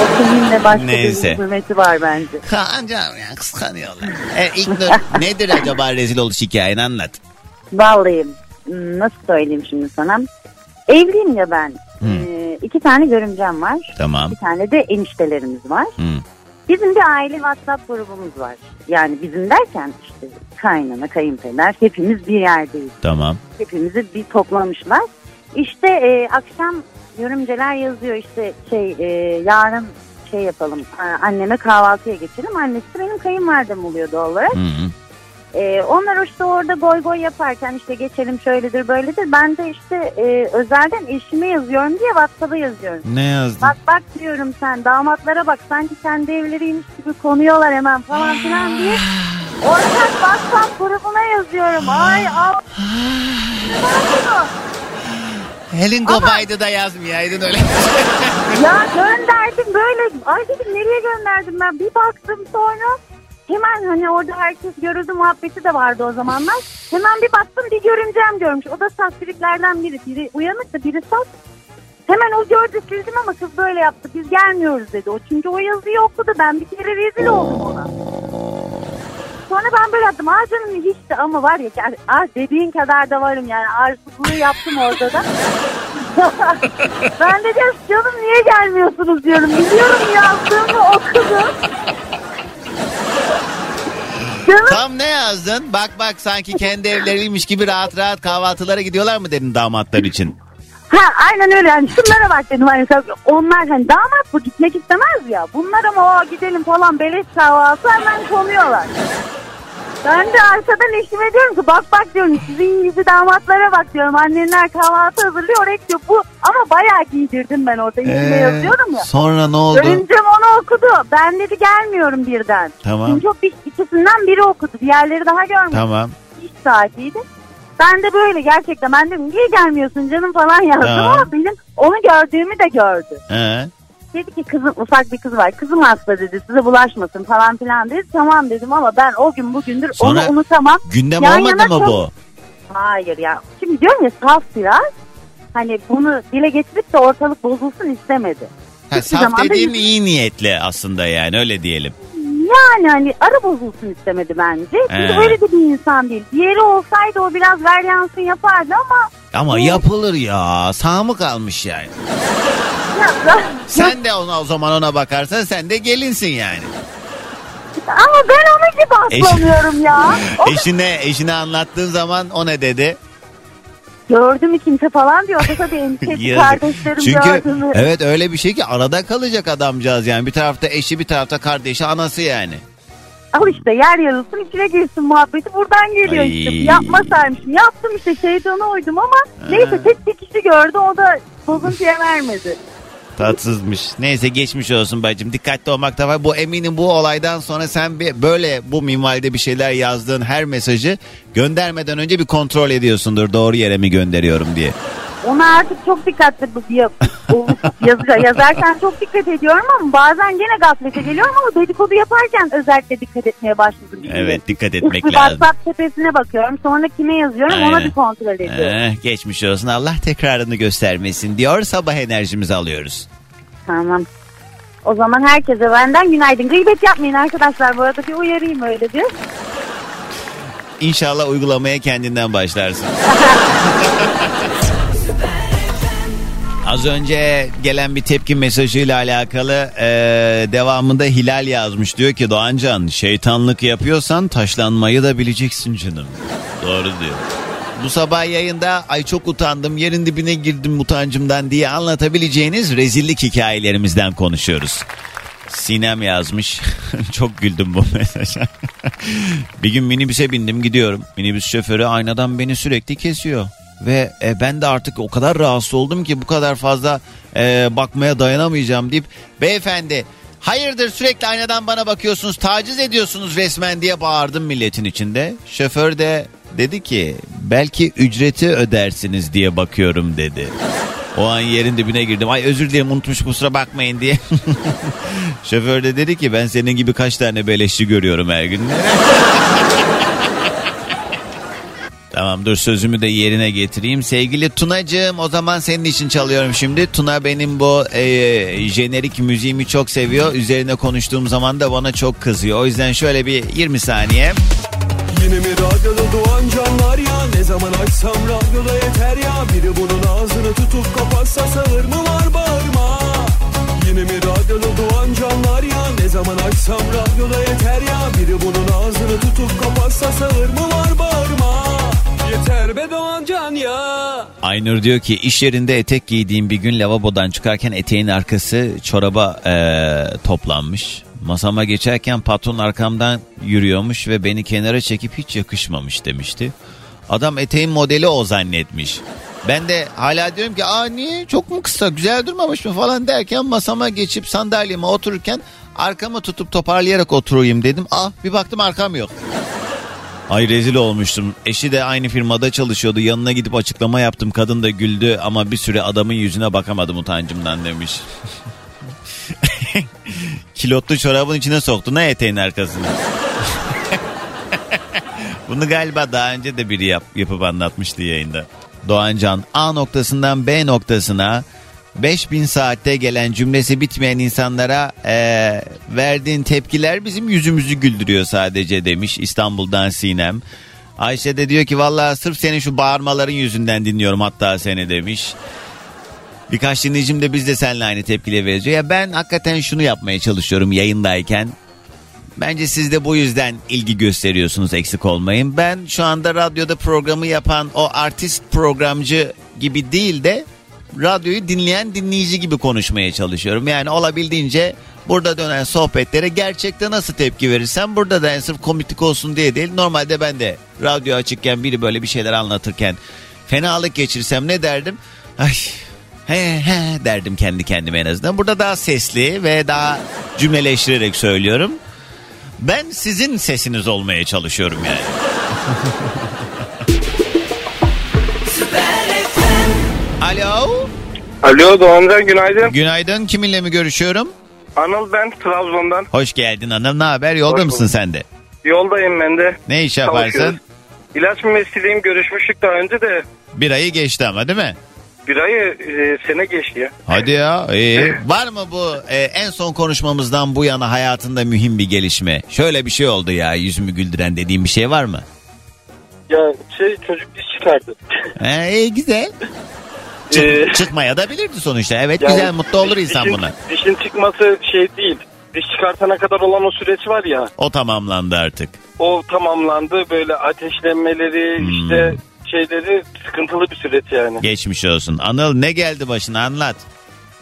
O seninle başka Neyse. bir hürmeti var bence. Kancam ya kıskanıyorlar. E, İlknur nedir acaba rezil oluş hikayeni anlat. Vallahi hmm, nasıl söyleyeyim şimdi sana? Evliyim ya ben. Ee, iki tane görümcem var. Tamam. Bir tane de eniştelerimiz var. Hı. Bizim bir aile WhatsApp grubumuz var. Yani bizim derken işte kaynana, kayınpeder hepimiz bir yerdeyiz. Tamam. Hepimizi bir toplamışlar. İşte e, akşam yorumcular yazıyor işte şey e, yarın şey yapalım anneme kahvaltıya geçelim. Annesi benim kayınvalidem oluyor doğal olarak. Hı hı. E, onlar işte orada goy goy yaparken işte geçelim şöyledir böyledir. Ben de işte e, özelden eşime yazıyorum diye WhatsApp'a yazıyorum. Ne yazdın? Bak bak diyorum sen damatlara bak sanki kendi evleriymiş gibi konuyorlar hemen falan filan diye. Ortak WhatsApp grubuna yazıyorum. Ay al. Ne bunu? Elin kopaydı da yazmayaydın öyle. Ya gönderdim böyle. Ay dedim nereye gönderdim ben? Bir baktım sonra hemen hani orada herkes görüldü muhabbeti de vardı o zamanlar. Hemen bir baktım bir görümcem görmüş. O da saftiriklerden biri. Biri uyanık da biri saf. Hemen o gördü sildim ama kız böyle yaptı. Biz gelmiyoruz dedi. O çünkü o yazıyı okudu. Ben bir kere rezil oldum ona. Sonra ben böyle yaptım. Aa canım hiç de ama var ya aa dediğin kadar da varım yani. Arsızlığı yaptım orada da. ben de diyorum canım niye gelmiyorsunuz diyorum. Biliyorum yazdığımı okudum. Canım Tam ne yazdın? Bak bak sanki kendi evleriymiş gibi rahat rahat kahvaltılara gidiyorlar mı dedin damatlar için? Ha aynen öyle yani şunlara bak dedim hani onlar hani damat bu gitmek istemez ya. Bunlar ama o gidelim falan beleş kahvaltı hemen konuyorlar. Ben de arkadan eşime diyorum ki bak bak diyorum sizin gibi damatlara bak diyorum. Annenler kahvaltı hazırlıyor oraya gidiyor. Bu ama bayağı giydirdim ben orada içinde Ee, yazıyorum ya. Sonra ne oldu? Görümcem onu okudu. Ben dedi gelmiyorum birden. Tamam. Çünkü o bir, ikisinden biri okudu. Diğerleri daha görmedi. Tamam. iş saatiydi. Ben de böyle gerçekten ben dedim niye gelmiyorsun canım falan yazdım ama benim onu gördüğümü de gördü. He. Dedi ki kızım ufak bir kız var kızım hasta dedi size bulaşmasın falan filan dedi. Tamam dedim ama ben o gün bugündür Sonra onu unutamam. Gündem Yan olmadı yana mı çok- bu? Hayır ya şimdi diyorum ya saf biraz hani bunu dile getirip de ortalık bozulsun istemedi. Ha, Hiçbir saf zaman da dediğin iyi niyetli aslında yani öyle diyelim. Yani hani ara bozulsun istemedi bence. Çünkü He. öyle de bir insan değil. Diğeri olsaydı o biraz ver yansın yapardı ama Ama yapılır ya. Sağ mı kalmış yani? ya, Sen de ona o zaman ona bakarsan sen de gelinsin yani. Ama ben onun gibi aslamıyorum ya. O Eşine eşine anlattığın zaman o ne dedi? Gördü mü kimse falan diyor. O da tabii endişeli Yazık. kardeşlerim Çünkü gördü mü? evet öyle bir şey ki arada kalacak adamcağız yani. Bir tarafta eşi bir tarafta kardeşi anası yani. Al işte yer yarılsın içine girsin muhabbeti buradan geliyor Ay. işte. Yapmasaymışım. Yaptım işte şeytana uydum ama neyse tek bir kişi gördü o da bozuntuya vermedi. Tatsızmış. Neyse geçmiş olsun bacım. Dikkatli olmakta var. Bu eminim bu olaydan sonra sen bir böyle bu minvalde bir şeyler yazdığın her mesajı göndermeden önce bir kontrol ediyorsundur. Doğru yere mi gönderiyorum diye. Ona artık çok dikkatli bu o yazı- yazarken çok dikkat ediyorum ama bazen gene gaflete geliyorum ama dedikodu yaparken özellikle dikkat etmeye başladım. şimdi. Evet dikkat etmek bir lazım. WhatsApp tepesine bakıyorum sonra kime yazıyorum ona Aynen. bir kontrol ediyorum. Eh, geçmiş olsun. Allah tekrarını göstermesin diyor. Sabah enerjimizi alıyoruz. Tamam. O zaman herkese benden günaydın. Gıybet yapmayın arkadaşlar bu arada bir uyarayım öyle bir. İnşallah uygulamaya kendinden başlarsın. Az önce gelen bir tepki mesajıyla alakalı e, devamında Hilal yazmış. Diyor ki Doğancan şeytanlık yapıyorsan taşlanmayı da bileceksin canım. Doğru diyor. Bu sabah yayında ay çok utandım yerin dibine girdim utancımdan diye anlatabileceğiniz rezillik hikayelerimizden konuşuyoruz. Sinem yazmış. Çok güldüm bu mesaja. bir gün minibüse bindim gidiyorum. Minibüs şoförü aynadan beni sürekli kesiyor. Ve e, ben de artık o kadar rahatsız oldum ki bu kadar fazla e, bakmaya dayanamayacağım deyip beyefendi hayırdır sürekli aynadan bana bakıyorsunuz taciz ediyorsunuz resmen diye bağırdım milletin içinde. Şoför de dedi ki belki ücreti ödersiniz diye bakıyorum dedi. O an yerin dibine girdim. Ay özür dilerim unutmuş kusura bakmayın diye. Şoför de dedi ki ben senin gibi kaç tane beleşçi görüyorum her gün. tamam dur sözümü de yerine getireyim. Sevgili Tunacığım o zaman senin için çalıyorum şimdi. Tuna benim bu e, jenerik müziğimi çok seviyor. Üzerine konuştuğum zaman da bana çok kızıyor. O yüzden şöyle bir 20 saniye. Yine mi radyoda doğan canlar ya Ne zaman açsam radyoda yeter ya Biri bunun ağzını tutup kapatsa sağır mı var bağırma Yine mi radyoda doğan canlar ya Ne zaman açsam radyoda yeter ya Biri bunun ağzını tutup kapatsa sağır mı var bağırma Yeter be doğan can ya Aynur diyor ki iş yerinde etek giydiğim bir gün lavabodan çıkarken eteğin arkası çoraba eee, toplanmış. Masama geçerken patron arkamdan yürüyormuş ve beni kenara çekip hiç yakışmamış demişti. Adam eteğin modeli o zannetmiş. Ben de hala diyorum ki aa niye çok mu kısa güzel durmamış mı falan derken masama geçip sandalyeme otururken arkamı tutup toparlayarak oturayım dedim. Ah bir baktım arkam yok. Ay rezil olmuştum. Eşi de aynı firmada çalışıyordu. Yanına gidip açıklama yaptım. Kadın da güldü ama bir süre adamın yüzüne bakamadım utancımdan demiş. Kilotlu çorabın içine soktu. Ne eteğin arkasına? Bunu galiba daha önce de biri yap, yapıp anlatmıştı yayında. Doğancan A noktasından B noktasına 5000 saatte gelen cümlesi bitmeyen insanlara eee, verdiğin tepkiler bizim yüzümüzü güldürüyor sadece demiş İstanbul'dan Sinem. Ayşe de diyor ki vallahi sırf senin şu bağırmaların yüzünden dinliyorum hatta seni demiş. Birkaç dinleyicim de biz de seninle aynı tepkiyle veriyor. Ya ben hakikaten şunu yapmaya çalışıyorum yayındayken. Bence siz de bu yüzden ilgi gösteriyorsunuz eksik olmayın. Ben şu anda radyoda programı yapan o artist programcı gibi değil de radyoyu dinleyen dinleyici gibi konuşmaya çalışıyorum. Yani olabildiğince burada dönen sohbetlere gerçekte nasıl tepki verirsem burada da yani sırf komiklik olsun diye değil. Normalde ben de radyo açıkken biri böyle bir şeyler anlatırken fenalık geçirsem ne derdim? Ay he he derdim kendi kendime en azından. Burada daha sesli ve daha cümleleştirerek söylüyorum. Ben sizin sesiniz olmaya çalışıyorum yani. Alo. Alo Doğancan günaydın. Günaydın. Kiminle mi görüşüyorum? Anıl ben Trabzon'dan. Hoş geldin hanım. Ne haber? Yolda Hoş mısın bulduk. sen de? Yoldayım ben de. Ne iş yaparsın? Çalışıyoruz. İlaç mühendisliğim görüşmüştük daha önce de Bir ayı geçti ama değil mi? bir ayı e, sene geçti ya. Hadi ya. iyi. Var mı bu e, en son konuşmamızdan bu yana hayatında mühim bir gelişme? Şöyle bir şey oldu ya yüzümü güldüren dediğim bir şey var mı? Ya şey çocuk diş çıkardı. He, iyi güzel. Çık- Ee, çıkmaya da bilirdi sonuçta. Evet Yani güzel mutlu olur insan dişin, buna. Dişin çıkması şey değil. Diş çıkartana kadar olan o süreç var ya. O tamamlandı artık. O tamamlandı. Böyle ateşlenmeleri Hmm. işte şeyleri sıkıntılı bir süreç yani. Geçmiş olsun. Anıl ne geldi başına anlat.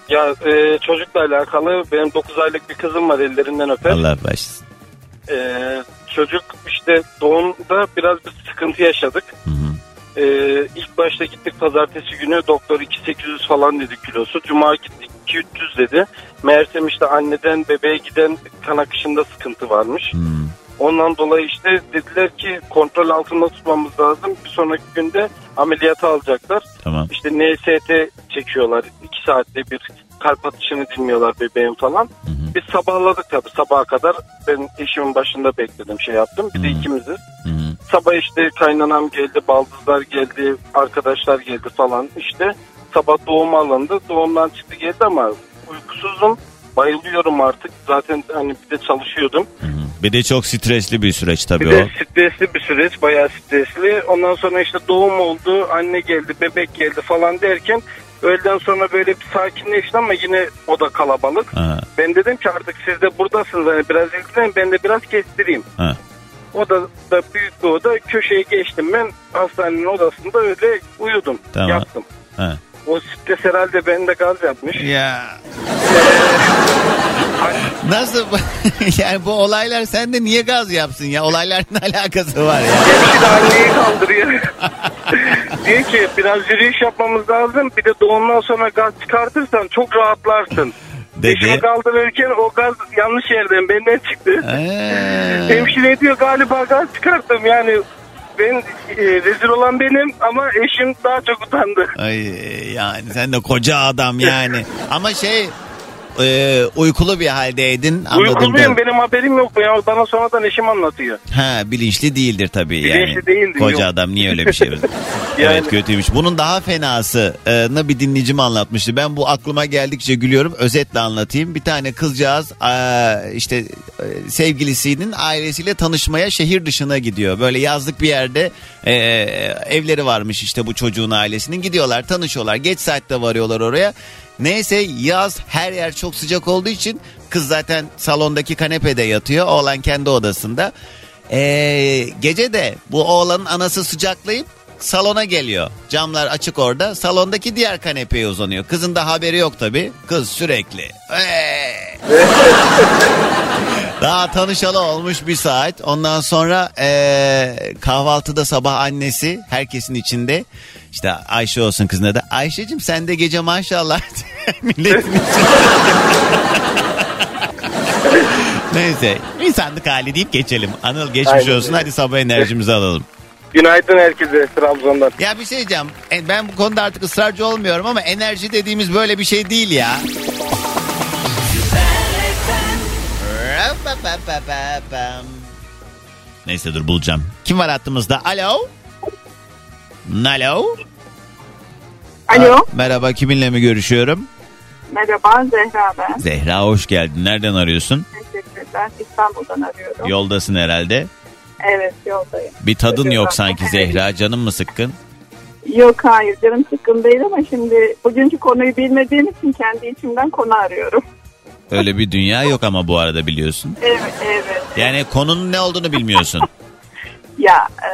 Ya e, çocukla alakalı benim 9 aylık bir kızım var ellerinden öper. Allah başlasın. Ee, çocuk işte doğumda biraz bir sıkıntı yaşadık. Hı hı. Ee, ilk başta gittik pazartesi günü doktor 2800 falan dedi kilosu. Cuma gittik 2300 dedi. Meğersem işte anneden bebeğe giden kan akışında sıkıntı varmış. Hmm. Ondan dolayı işte dediler ki kontrol altında tutmamız lazım. Bir sonraki günde ameliyata alacaklar. Tamam. İşte NST çekiyorlar. 2 saatte bir kalp atışını dinliyorlar bebeğin falan. Biz sabahladık tabii sabaha kadar. Ben eşimin başında bekledim şey yaptım. Bir de ikimiziz. Hı hı. Sabah işte kaynanam geldi, baldızlar geldi, arkadaşlar geldi falan işte. Sabah doğum alındı. Doğumdan çıktı geldi ama uykusuzum. Bayılıyorum artık. Zaten hani bir de çalışıyordum. Bir de çok stresli bir süreç tabii Bir o. de stresli bir süreç, bayağı stresli. Ondan sonra işte doğum oldu, anne geldi, bebek geldi falan derken öğleden sonra böyle bir sakinleşti ama yine o da kalabalık. Ha, Ben dedim ki artık siz de buradasınız hani biraz ilgilenin ben de biraz kestireyim. ha. O da, da büyük bir oda köşeye geçtim ben hastanenin odasında öyle uyudum Tamam. yattım. Ha. O stres herhalde bende gaz yapmış. Ya. Nasıl? yani bu olaylar sende niye gaz yapsın ya? Olayların alakası var ya? Hemşire anneyi kaldırıyor. Diyor ki biraz yürüyüş yapmamız lazım. Bir de doğumdan sonra gaz çıkartırsan çok rahatlarsın. Dedi. Eşimi kaldırırken o gaz yanlış yerden benden çıktı. Ee, Hemşire diyor galiba gaz çıkarttım yani. Ben e, rezil olan benim ama eşim daha çok utandı. Ay yani sen de koca adam yani. Ama şey e, uykulu bir haldeydin. Uykuluyum benim haberim yok. Ya, bana sonradan eşim anlatıyor. Ha bilinçli değildir tabii yani. Bilinçli değildi, Koca yok. adam niye öyle bir şey? Yani- Evet kötüymüş. Bunun daha fenasını bir dinleyicim anlatmıştı. Ben bu aklıma geldikçe gülüyorum. Özetle anlatayım. Bir tane kızcağız işte e, sevgilisinin ailesiyle tanışmaya şehir dışına gidiyor. Böyle yazlık bir yerde e, evleri varmış işte bu çocuğun ailesinin. Gidiyorlar tanışıyorlar. Geç saatte varıyorlar oraya. Neyse yaz her yer çok sıcak olduğu için kız zaten salondaki kanepede yatıyor. Oğlan kendi odasında. Ee, gece de bu oğlanın anası sıcaklayıp salona geliyor. Camlar açık orada. Salondaki diğer kanepeye uzanıyor. Kızın da haberi yok tabi. Kız sürekli. Daha tanışalı olmuş bir saat. Ondan sonra ee, kahvaltıda sabah annesi herkesin içinde. İşte Ayşe olsun kızına da. Ayşe'cim sen de gece maşallah. Milletin içinde. Neyse insanlık hali deyip geçelim. Anıl geçmiş Aynen olsun hadi sabah enerjimizi alalım. Günaydın herkese Trabzon'dan. Ya bir şey diyeceğim. E, Ben bu konuda artık ısrarcı olmuyorum ama enerji dediğimiz böyle bir şey değil ya. Neyse dur bulacağım. Kim var hattımızda? Alo? Alo? Alo. Aa, merhaba kiminle mi görüşüyorum? Merhaba Zehra ben. Zehra hoş geldin. Nereden arıyorsun? Teşekkürler. İstanbul'dan arıyorum. Yoldasın herhalde. Evet yoldayım. Bir tadın Çocuğum yok sanki Zehra. Canın mı sıkkın? Yok hayır canım sıkkın değil ama şimdi bugünkü konuyu bilmediğim için kendi içimden konu arıyorum. Öyle bir dünya yok ama bu arada biliyorsun. Evet evet. Yani konunun ne olduğunu bilmiyorsun. Ya e,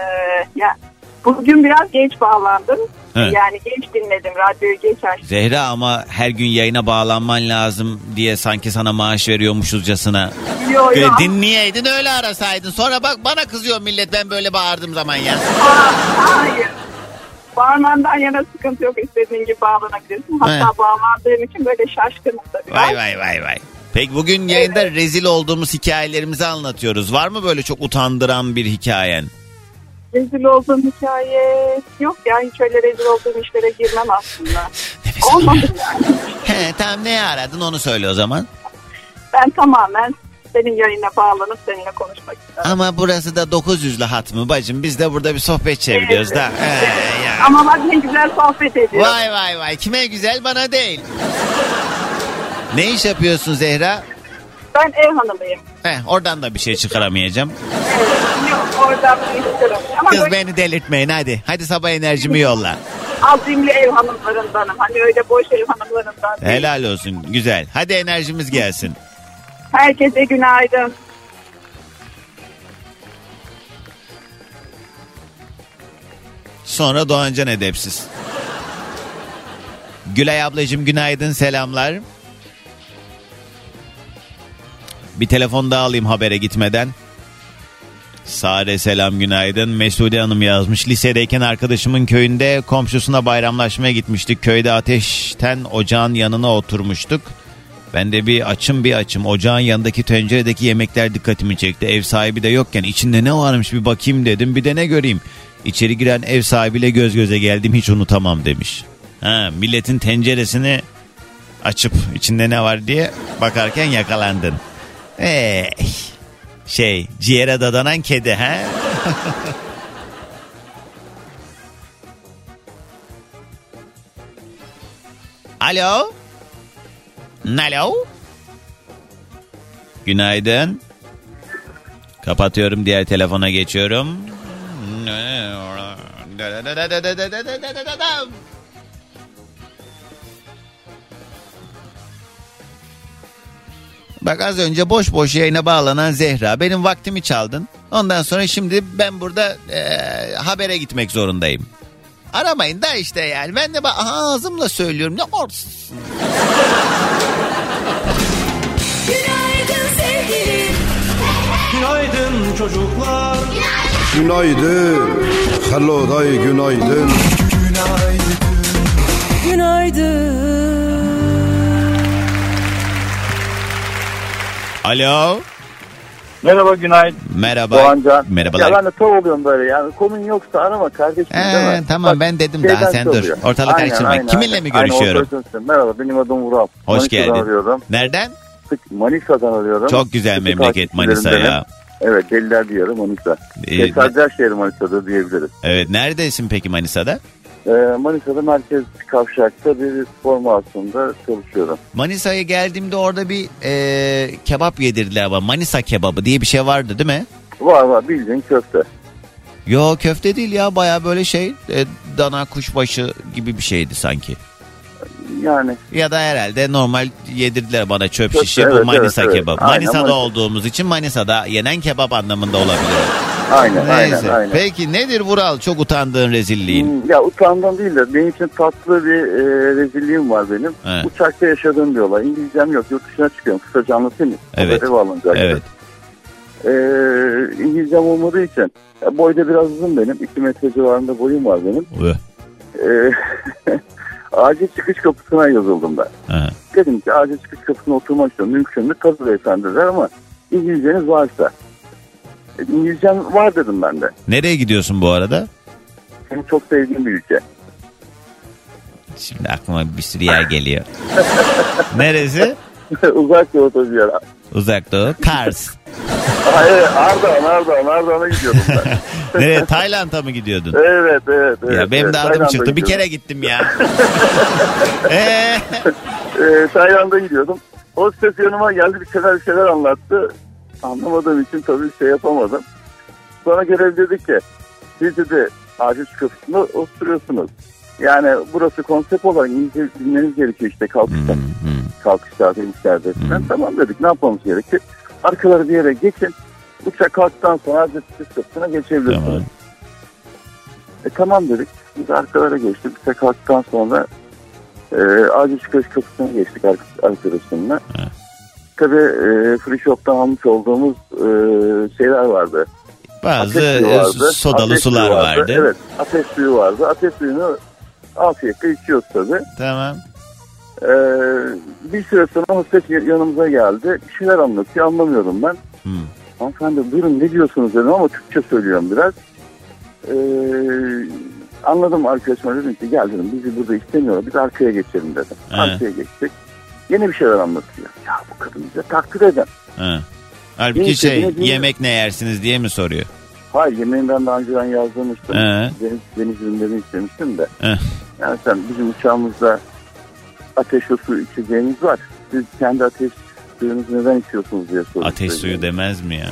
ya bugün biraz geç bağlandım. Evet. Yani geç dinledim radyoyu geç açtım. Zehra ama her gün yayına bağlanman lazım diye sanki sana maaş veriyormuşuzcasına. Yo, Böyle yo. dinleyeydin öyle arasaydın. Sonra bak bana kızıyor millet ben böyle bağırdığım zaman ya. Aa, hayır. Bağırmandan yana sıkıntı yok. İstediğin gibi bağlanabilirsin. Hatta He. bağlandığım için böyle şaşkınım da biraz. Vay vay vay vay. Peki bugün yayında rezil olduğumuz hikayelerimizi anlatıyoruz. Var mı böyle çok utandıran bir hikayen? Rezil olduğum hikaye yok ya. Hiç öyle rezil olduğum işlere girmem aslında. Nefes. Olmadı yani. He tamam neye aradın onu söyle o zaman. Ben tamamen senin yayına bağlanıp seninle konuşmak istiyorum. Ama burası da 900'lü hat mı bacım? Biz de burada bir sohbet çeviriyoruz da. He, ya. Ama bak ne güzel sohbet ediyoruz. Vay vay vay kime güzel bana değil. Ne iş yapıyorsun Zehra? Ben ev hanımıyım. Heh, oradan da bir şey çıkaramayacağım. Yok oradan çıkarım. Ama Kız böyle beni delirtmeyin hadi. Hadi sabah enerjimi yolla. azimli ev hanımlarındanım. Hani öyle boş ev hanımlarından değil. Helal olsun güzel. Hadi enerjimiz gelsin. Herkese günaydın. Sonra Doğancan edepsiz. Gülay ablacığım günaydın selamlar. Bir telefon daha alayım habere gitmeden. Sare selam günaydın. Mesude Hanım yazmış. Lisedeyken arkadaşımın köyünde komşusuna bayramlaşmaya gitmiştik. Köyde ateşten ocağın yanına oturmuştuk. Ben de bir açım bir açım. Ocağın yanındaki tenceredeki yemekler dikkatimi çekti. Ev sahibi de yokken içinde ne varmış bir bakayım dedim. Bir de ne göreyim. İçeri giren ev sahibiyle göz göze geldim hiç unutamam demiş. Ha, milletin tenceresini açıp içinde ne var diye bakarken yakalandın. Ee, şey ciğere dadanan kedi ha? Alo? Alo? Günaydın. Kapatıyorum diğer telefona geçiyorum. Bak az önce boş boş yayına bağlanan Zehra benim vaktimi çaldın. Ondan sonra şimdi ben burada eee, habere gitmek zorundayım. Aramayın da işte yani ben de bak ağzımla söylüyorum ne olsun. Günaydın sevgilim. Günaydın çocuklar. Günaydın. Hello day günaydın. Alo. Merhaba günaydın. Merhaba. Doğancan. Merhabalar. Ya ben de tav oluyorum böyle yani konun yoksa arama kardeşim Ee, tamam Bak, ben dedim daha sen dur. Ortalık Aynen, karıştırma. aynen, Kiminle aynen. mi Aynen, görüşüyorum? operatörüm. Merhaba benim adım Vural. Hoş Manisa'dan geldin. arıyorum. Nereden? Manisa'dan arıyorum. Çok güzel Sık memleket Manisa ya. Evet deliler diyarı Manisa. Ee, Tesadüf şehri Manisa'da diyebiliriz. Evet neredesin peki Manisa'da? Ee, Manisa'da merkez kavşakta bir spor mağazasında çalışıyorum. Manisa'ya geldiğimde orada bir e, kebap yedirdiler ama Manisa kebabı diye bir şey vardı değil mi? Var var bildiğin köfte. Yo köfte değil ya baya böyle şey e, dana kuşbaşı gibi bir şeydi sanki. Yani Ya da herhalde normal yedirdiler bana çöp Köfte, şişe bu evet, Manisa evet, evet. kebabı. Aynen, Manisa'da Manisa. olduğumuz için Manisa'da yenen kebap anlamında olabilir. aynen Neyse. aynen aynen. Peki nedir Vural çok utandığın rezilliğin? Hmm, Ya utandım değil de benim için tatlı bir e, rezilliğim var benim. Evet. Uçakta yaşadığım bir olay. İngilizcem yok. Yurt dışına çıkıyorum. Kısaca anlatayım mı? Evet. Alınacak. Evet. E, İngilizcem olmadığı için ya boyda biraz uzun benim. 2 metre civarında boyum var benim. Üh. Acil çıkış kapısına yazıldım ben. Aha. Dedim ki acil çıkış kapısına oturmak istiyorum. Mümkün mü? Tabii beyefendiler ama İngilizceniz varsa. E, İngilizcem var dedim ben de. Nereye gidiyorsun bu arada? Benim çok sevdiğim bir ülke. Şimdi aklıma bir sürü yer geliyor. Neresi? Uzak doğuda bir yer. Uzak Doğu. Kars. Hayır Ardahan Ardahan Ardahan'a gidiyordum ben. Nereye? Tayland'a mı gidiyordun? evet evet. evet ya benim evet, de adım Tayland'a çıktı. Bir gidiyordum. kere gittim ya. Ee, e, Tayland'a gidiyordum. Hostes yanıma geldi bir şeyler bir şeyler anlattı. Anlamadığım için tabii şey yapamadım. Sonra görev dedi ki siz dedi şu kapısında oturuyorsunuz. Yani burası konsept olarak İngilizce bilmeniz gerekiyor işte kalkışta. Kalkışlarda, inişlerde. falan. Tamam dedik ne yapmamız gerekiyor? Arkaları bir yere geçin. Uçak kalktıktan sonra şu kapısına geçebilirsiniz. Tamam. E, tamam dedik. Biz arkalara geçtik. Uçak kalktıktan sonra e, ağacın çıkış kapısına geçtik ar- arkadaşımla. Tabii e, free shop'tan almış olduğumuz e, şeyler vardı. bazı Ateş e, vardı, sodalı ateş sular vardı. Evet ateş suyu vardı. Ateş suyunu afiyetle içiyoruz tabii. Tamam. Ee, bir süre sonra hostes yanımıza geldi. Bir şeyler anlatıyor anlamıyorum ben. Hmm. Hanımefendi buyurun ne diyorsunuz dedim ama Türkçe söylüyorum biraz. Ee, anladım arkadaşıma dedim ki gel dedim bizi burada istemiyorlar biz arkaya geçelim dedim. He. Arkaya geçtik. Yine bir şeyler anlatıyor. Ya bu kadın bize takdir eden. Ha. Halbuki Neyse, şey bir- yemek ne yersiniz diye mi soruyor? Hayır yemeğini ben daha önceden yazdırmıştım. He. Deniz, deniz ürünlerini istemiştim de. Eh. Yani sen bizim uçağımızda ateş ve su içeceğiniz var. Siz kendi ateş suyunuzu neden içiyorsunuz diye soruyor. Ateş suyu demez mi ya?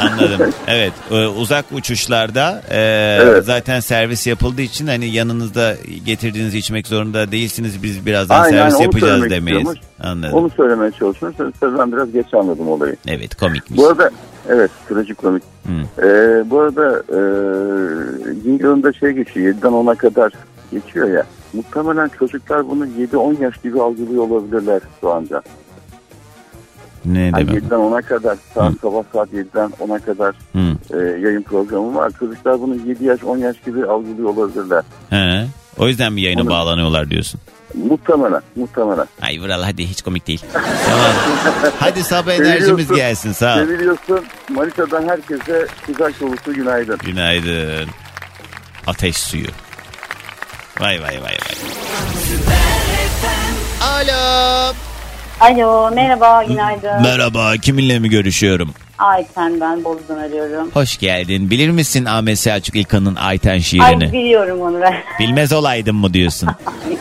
Anladım. Evet e, uzak uçuşlarda e, Evet. zaten servis yapıldığı için hani yanınızda getirdiğiniz içmek zorunda değilsiniz. Biz birazdan Aynen, servis yapacağız demeyiz. istiyormuş. Anladım. Onu söylemeye çalışıyorum. Ben biraz geç anladım olayı. Evet komikmiş. Bu arada evet trajikomik. Ee, bu arada e, yılında şey geçiyor 7'den 10'a kadar geçiyor ya. Muhtemelen çocuklar bunu 7-10 yaş gibi algılıyor olabilirler şu anda. Ne Yani demek? 7'den 10'a kadar saat, sabah saat 7'den 10'a kadar Hı. e, yayın programı var. Çocuklar bunu 7 yaş 10 yaş gibi algılıyor olabilirler. He. O yüzden mi yayına Onu- bağlanıyorlar diyorsun? Muhtemelen, muhtemelen. Ay Vural hadi hiç komik değil. tamam. Hadi sabah enerjimiz gelsin sağ ol. Seviliyorsun. Manisa'dan herkese sıcak dolusu günaydın. Günaydın. Ateş suyu. Vay vay vay vay. Alo. Alo merhaba günaydın. Merhaba kiminle mi görüşüyorum? Ayten ben Bolu'dan arıyorum. Hoş geldin. Bilir misin Ahmet Selçuk İlkan'ın Ayten Ay şiirini? biliyorum onu ben. Bilmez olaydım mı diyorsun? Ay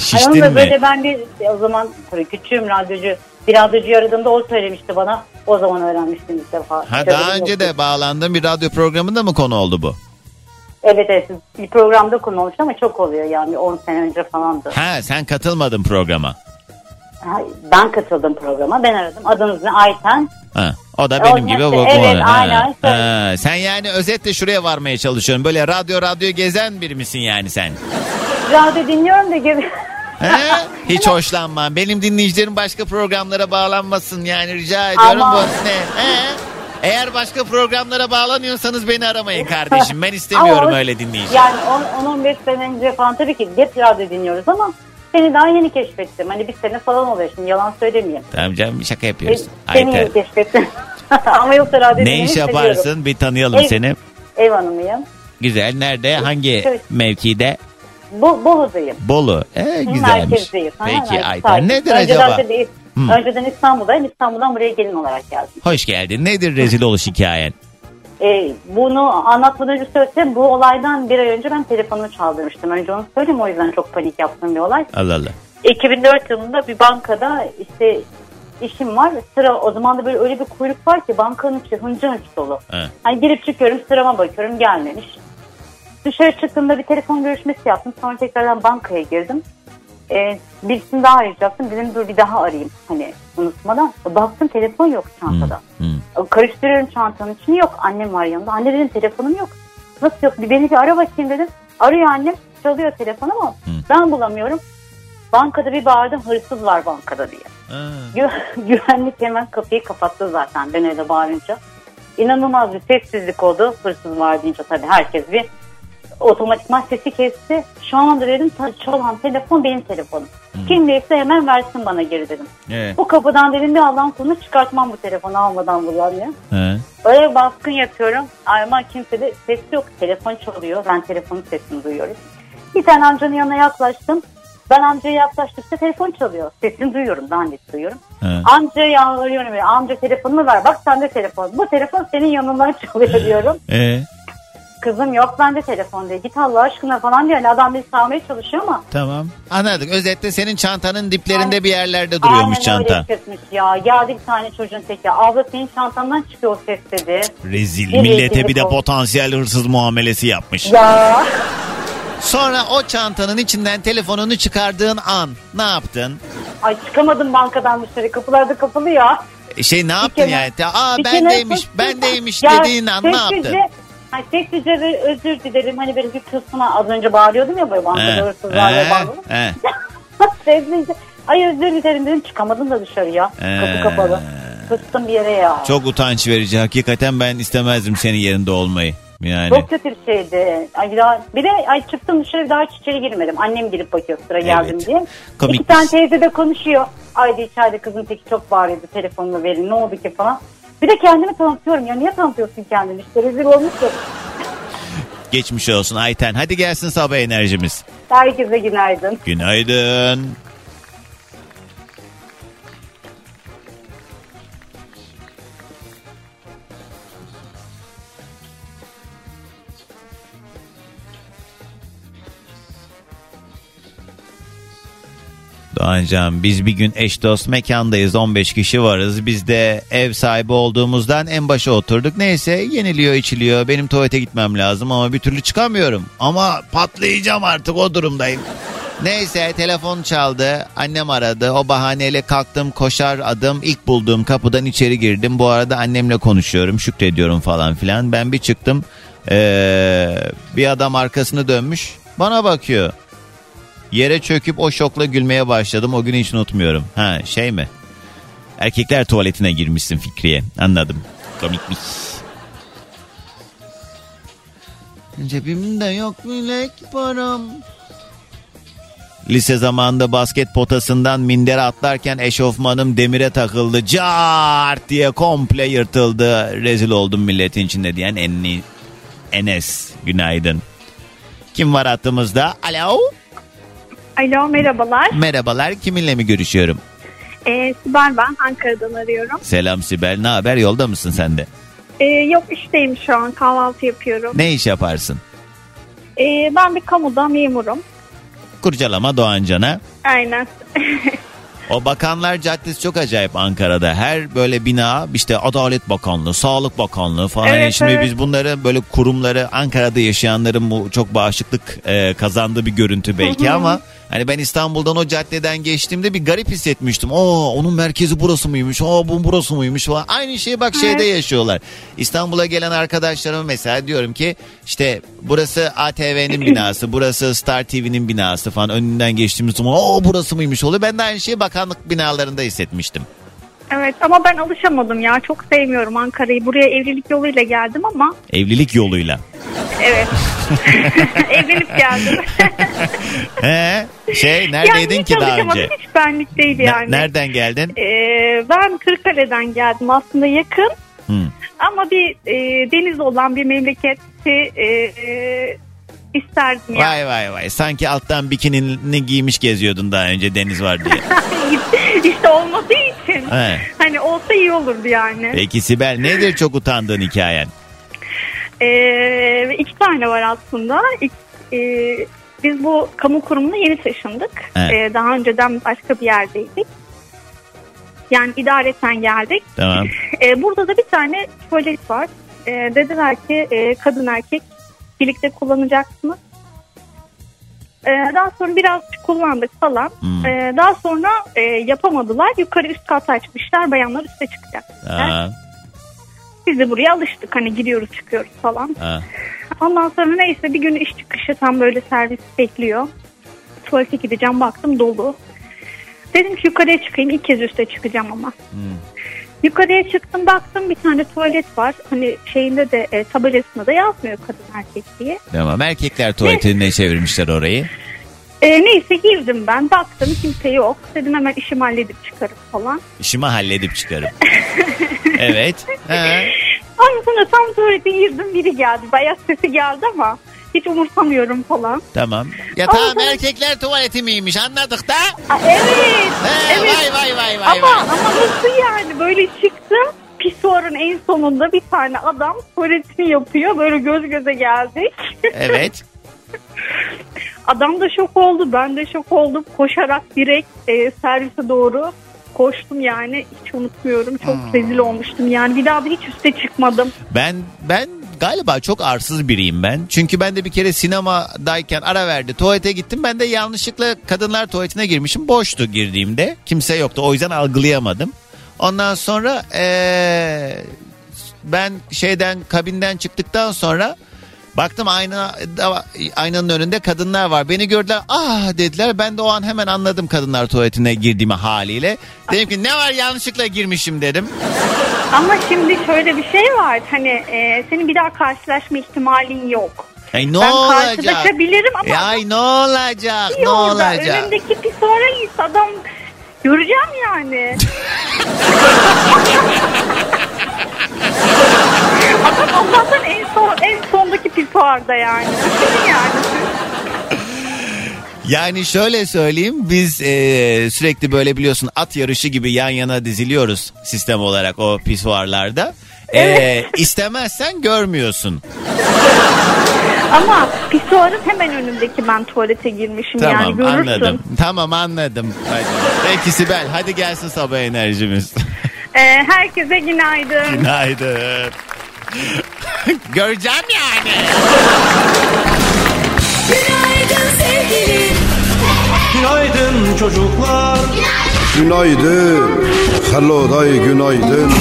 Şiştin onu da mi? böyle ben bir o zaman tabii küçüğüm radyocu. Bir radyocu aradığımda o söylemişti bana. O zaman öğrenmiştim ilk defa. Ha daha önce yoktu. de bağlandığın bir radyo programında mı konu oldu bu? Evet evet bir programda konu olmuş ama çok oluyor yani 10 sene önce falandı. Ha sen katılmadın programa. Ha, Ben katıldım programa ben aradım. Adınız ne Ayten? Ha, o da O benim gibi. işte, bu- evet, ha, aynen. ha. sen yani özetle şuraya varmaya çalışıyorsun. Böyle radyo radyo gezen biri misin yani sen? Radyo dinliyorum da gibi. He? Hiç hoşlanmam. Benim dinleyicilerim başka programlara bağlanmasın yani rica ediyorum. Ama- Bu ne? He? Eğer başka programlara bağlanıyorsanız beni aramayın kardeşim. Ben istemiyorum öyle dinleyici. Yani 10-15 sene önce falan tabii ki hep radyo dinliyoruz ama seni daha yeni keşfettim. Hani bir sene falan oluyor şimdi yalan söylemeyeyim. Tamam canım şaka yapıyoruz. Seni Ayten. yeni keşfettim. ama yoksa radyo Ne iş seviyorum. yaparsın? Bir tanıyalım Ev- seni. Ev hanımıyım. Güzel. Nerede? Hangi mevkide? Bo Bolu'dayım. Bolu. E, Hı, güzelmiş. Merkezdeyiz. Ha, Peki Ayten nedir önceden acaba? Tabii, Hı. Önceden İstanbul'dayım. İstanbul'dan buraya gelin olarak geldim. Hoş geldin. Nedir rezil oluş hikayen? Ee, bunu anlatmadan önce söylesem bu olaydan bir ay önce ben telefonumu çaldırmıştım. Önce onu söyleyeyim o yüzden çok panik yaptığım bir olay. Allah Allah. 2004 yılında bir bankada işte işim var. Sıra o zaman da böyle öyle bir kuyruk var ki bankanın içi hınca hınç dolu. Ha. Hani girip çıkıyorum sırama bakıyorum gelmemiş. Dışarı çıktığımda bir telefon görüşmesi yaptım. Sonra tekrardan bankaya girdim. Ee, birisini daha arayacaktım. Dedim dur bir daha arayayım. Hani unutmadan. Baktım telefon yok çantada. Hı. Karıştırıyorum çantanın içini yok. Annem var yanımda. Anne dedim telefonum yok. Nasıl yok? Bir beni bir ara bakayım dedim. Arıyor annem. Çalıyor telefon ama ben bulamıyorum. Bankada bir bağırdım hırsız var bankada diye. Gü- güvenlik hemen kapıyı kapattı zaten ben öyle bağırınca. İnanılmaz bir sessizlik oldu. Hırsız var deyince tabii herkes bir otomatikman sesi kesti. Şu anda dedim "Ta- çalan telefon benim telefonum. Kimdeyse hemen versin bana geri dedim. Evet. Bu kapıdan dedim bir Allah'ın kulunu çıkartmam bu telefonu almadan buradan diye. Öyle bir baskın yapıyorum. Ama kimse de ses yok. Telefon çalıyor. Ben telefonun sesini duyuyorum. Bir tane amcanın yanına yaklaştım. Ben amcaya yaklaştıkça telefon çalıyor. Sesini duyuyorum. Daha net duyuyorum. Ha. Amcaya yalvarıyorum. ya, Amca telefonunu ver. Bak sende telefon. Bu telefon senin yanından çalıyor diyorum. Ee, Kızım yok bende telefon diye. Git Allah aşkına falan diyor. Yani adam bizi sağmaya çalışıyor ama. tamam. Anladık. Özetle senin çantanın diplerinde bir yerlerde duruyormuş Aynen çanta. öyle hissetmiş ya. Geldi bir tane çocuğun teki. Abla senin çantandan çıkıyor o ses dedi. Rezil. Bir Millete bir de oldu. potansiyel hırsız muamelesi yapmış. Ya. Sonra o çantanın içinden telefonunu çıkardığın an ne yaptın? Ay çıkamadım bankadan dışarı. Kapılarda kapalı ya. E, Şey ne yaptın yani? Aa bendeymiş, bendeymiş dediğin an ne yaptın? Ay sessizce ve özür dilerim. Hani benim bir kısmına az önce bağırıyordum ya böyle bankada hırsızlar ve bağırıyordum. Sessizce. Ay özür dilerim dedim çıkamadım da dışarıya. He. Kapı kapalı. Fıstım bir yere ya. Çok utanç verici. Hakikaten ben istemezdim senin yerinde olmayı. Yani. Çok kötü bir şeydi. Ay bir, daha, bir de ay çıktım dışarı daha hiç içeri girmedim. Annem girip bakıyor sıra geldim Evet. diye. Komik İki tane teyze de konuşuyor. Ayda içeride kızın teki çok bağırıyordu telefonumu verin ne oldu ki falan. Bir de kendimi tanıtıyorum ya niye tanıtıyorsun kendini işte rezil olmuş ya. Geçmiş olsun Ayten. Hadi gelsin sabah enerjimiz. Herkese günaydın. Günaydın. Doğancan biz bir gün eş dost mekandayız 15 kişi varız. Biz de ev sahibi olduğumuzdan en başa oturduk. Neyse yeniliyor içiliyor. Benim tuvalete gitmem lazım ama bir türlü çıkamıyorum. Ama patlayacağım artık o durumdayım. Neyse telefon çaldı. Annem aradı. O bahaneyle kalktım koşar adım. ilk bulduğum kapıdan içeri girdim. Bu arada annemle konuşuyorum. Şükrediyorum falan filan. Ben bir çıktım. Ee, bir adam arkasını dönmüş. Bana bakıyor. Yere çöküp o şokla gülmeye başladım. O günü hiç unutmuyorum. Ha şey mi? Erkekler tuvaletine girmişsin Fikriye. Anladım. Komikmiş. Cebimde yok bilek param. Lise zamanında basket potasından mindere atlarken eşofmanım demire takıldı. Cart diye komple yırtıldı. Rezil oldum milletin içinde diyen Enni, Enes. Günaydın. Kim var hattımızda? Alo. Alo merhabalar. Merhabalar. Kiminle mi görüşüyorum? Ee, Sibel ben Ankara'dan arıyorum. Selam Sibel. Ne haber? Yolda mısın sen de? Ee, yok işteyim şu an kahvaltı yapıyorum. Ne iş yaparsın? Ee, ben bir kamuda memurum. Kurcalama Doğancan'a. Aynen. O Bakanlar Caddesi çok acayip Ankara'da. Her böyle bina işte Adalet Bakanlığı, Sağlık Bakanlığı falan. Evet, Yani Şimdi evet. biz bunları böyle kurumları Ankara'da yaşayanların bu çok bağışıklık e, kazandığı bir görüntü belki ama hani ben İstanbul'dan o caddeden geçtiğimde bir garip hissetmiştim. Aa onun merkezi burası mıymış? Aa bu burası mıymış falan. Aynı şeyi bak şeyde yaşıyorlar. İstanbul'a gelen arkadaşlarıma mesela diyorum ki işte burası ATV'nin binası, burası Star TV'nin binası falan önünden geçtiğimiz zaman aa burası mıymış oluyor. Ben de aynı şeyi bakanlık binalarında hissetmiştim. evet ama ben alışamadım ya. Çok sevmiyorum Ankara'yı. Buraya evlilik yoluyla geldim ama Evlilik yoluyla. evet. Evlenip geldim. He, şey neredeydin yani ki daha önce? Hiç benlik değil yani. nereden geldin? Ee, ben Kırıkkale'den geldim. Aslında yakın. Hı. Ama bir e, deniz olan bir memleketi e, e, isterdim yani. Vay vay vay. Sanki alttan bikinini giymiş geziyordun daha önce deniz var diye. işte olmadığı için. He. Hani olsa iyi olurdu yani. Peki Sibel nedir çok utandığın hikayen? Ee, iki tane var aslında. İlk, e, biz bu kamu kurumuna yeni taşındık. Evet. Ee, daha önceden başka bir yerdeydik. Yani idareten geldik. Tamam. Ee, burada da bir tane tuvalet var. Ee, dediler ki e, kadın erkek birlikte kullanacaksınız. Ee, daha sonra biraz kullandık falan. Hmm. Ee, daha sonra e, yapamadılar. Yukarı üst kat açmışlar. Bayanlar üste çıkacak. Biz de buraya alıştık. Hani giriyoruz çıkıyoruz falan. aa. Ondan sonra neyse bir gün iş çıkışı tam böyle servis bekliyor. Tuvalete gideceğim baktım dolu. Dedim ki yukarıya çıkayım ilk kez üste çıkacağım ama. Hmm. Yukarıya çıktım baktım bir tane tuvalet var. Hani şeyinde de e, tabelasında da yazmıyor kadın erkek diye. Tamam erkekler tuvaletine çevirmişler orayı. E, neyse girdim ben baktım kimse yok. Dedim hemen işimi halledip çıkarım falan. İşimi halledip çıkarım. evet. He. Ondan sonra tam tuvalete girdim biri geldi. Bayağı sesi geldi ama Hiç umursamıyorum falan. Tamam. Ya Ama tamam ben- erkekler tuvaleti miymiş anladık da. Aa, evet. He, evet. Vay vay vay vay. Ama, vay. ama nasıl yani böyle çıktım. Pisuarın en sonunda bir tane adam tuvaletini yapıyor. Böyle göz göze geldik. Evet. Adam da şok oldu. Ben de şok oldum. Koşarak direkt e, servise doğru koştum yani. Hiç unutmuyorum. Çok Hmm. rezil olmuştum yani. Bir daha da hiç üste çıkmadım. Ben ben galiba çok arsız biriyim ben. Çünkü ben de bir kere sinemadayken ara verdi. Tuvalete gittim. Ben de yanlışlıkla kadınlar tuvaletine girmişim. Boştu girdiğimde. Kimse yoktu. O yüzden algılayamadım. Ondan sonra eee, ben şeyden kabinden çıktıktan sonra baktım ayna aynanın önünde kadınlar var. Beni gördüler. Ah dediler. Ben de o an hemen anladım kadınlar tuvaletine girdiğimi haliyle. Dedim ki ne var yanlışlıkla girmişim dedim. Ama şimdi şöyle bir şey var. Hani e, senin bir daha karşılaşma ihtimalin yok. Ay ne ben olacak? karşılaşabilirim ama Ya ay ne olacak? Ne olacak? Önümdeki git adam göreceğim yani. adam Allah'tan en son en sondaki pisuarda yani. Yani. Yani şöyle söyleyeyim biz e, sürekli böyle biliyorsun at yarışı gibi yan yana diziliyoruz sistem olarak o pisuarlarda. E, istemezsen görmüyorsun. Ama pisuarın hemen önündeki ben tuvalete girmişim yani Tamam görürsün. anladım. Tamam anladım. Hadi. Peki Sibel hadi gelsin sabah enerjimiz. Ee, herkese günaydın. Günaydın. Göreceğim yani. Günaydın sevgilim. Günaydın çocuklar. Günaydın. Hello day günaydın.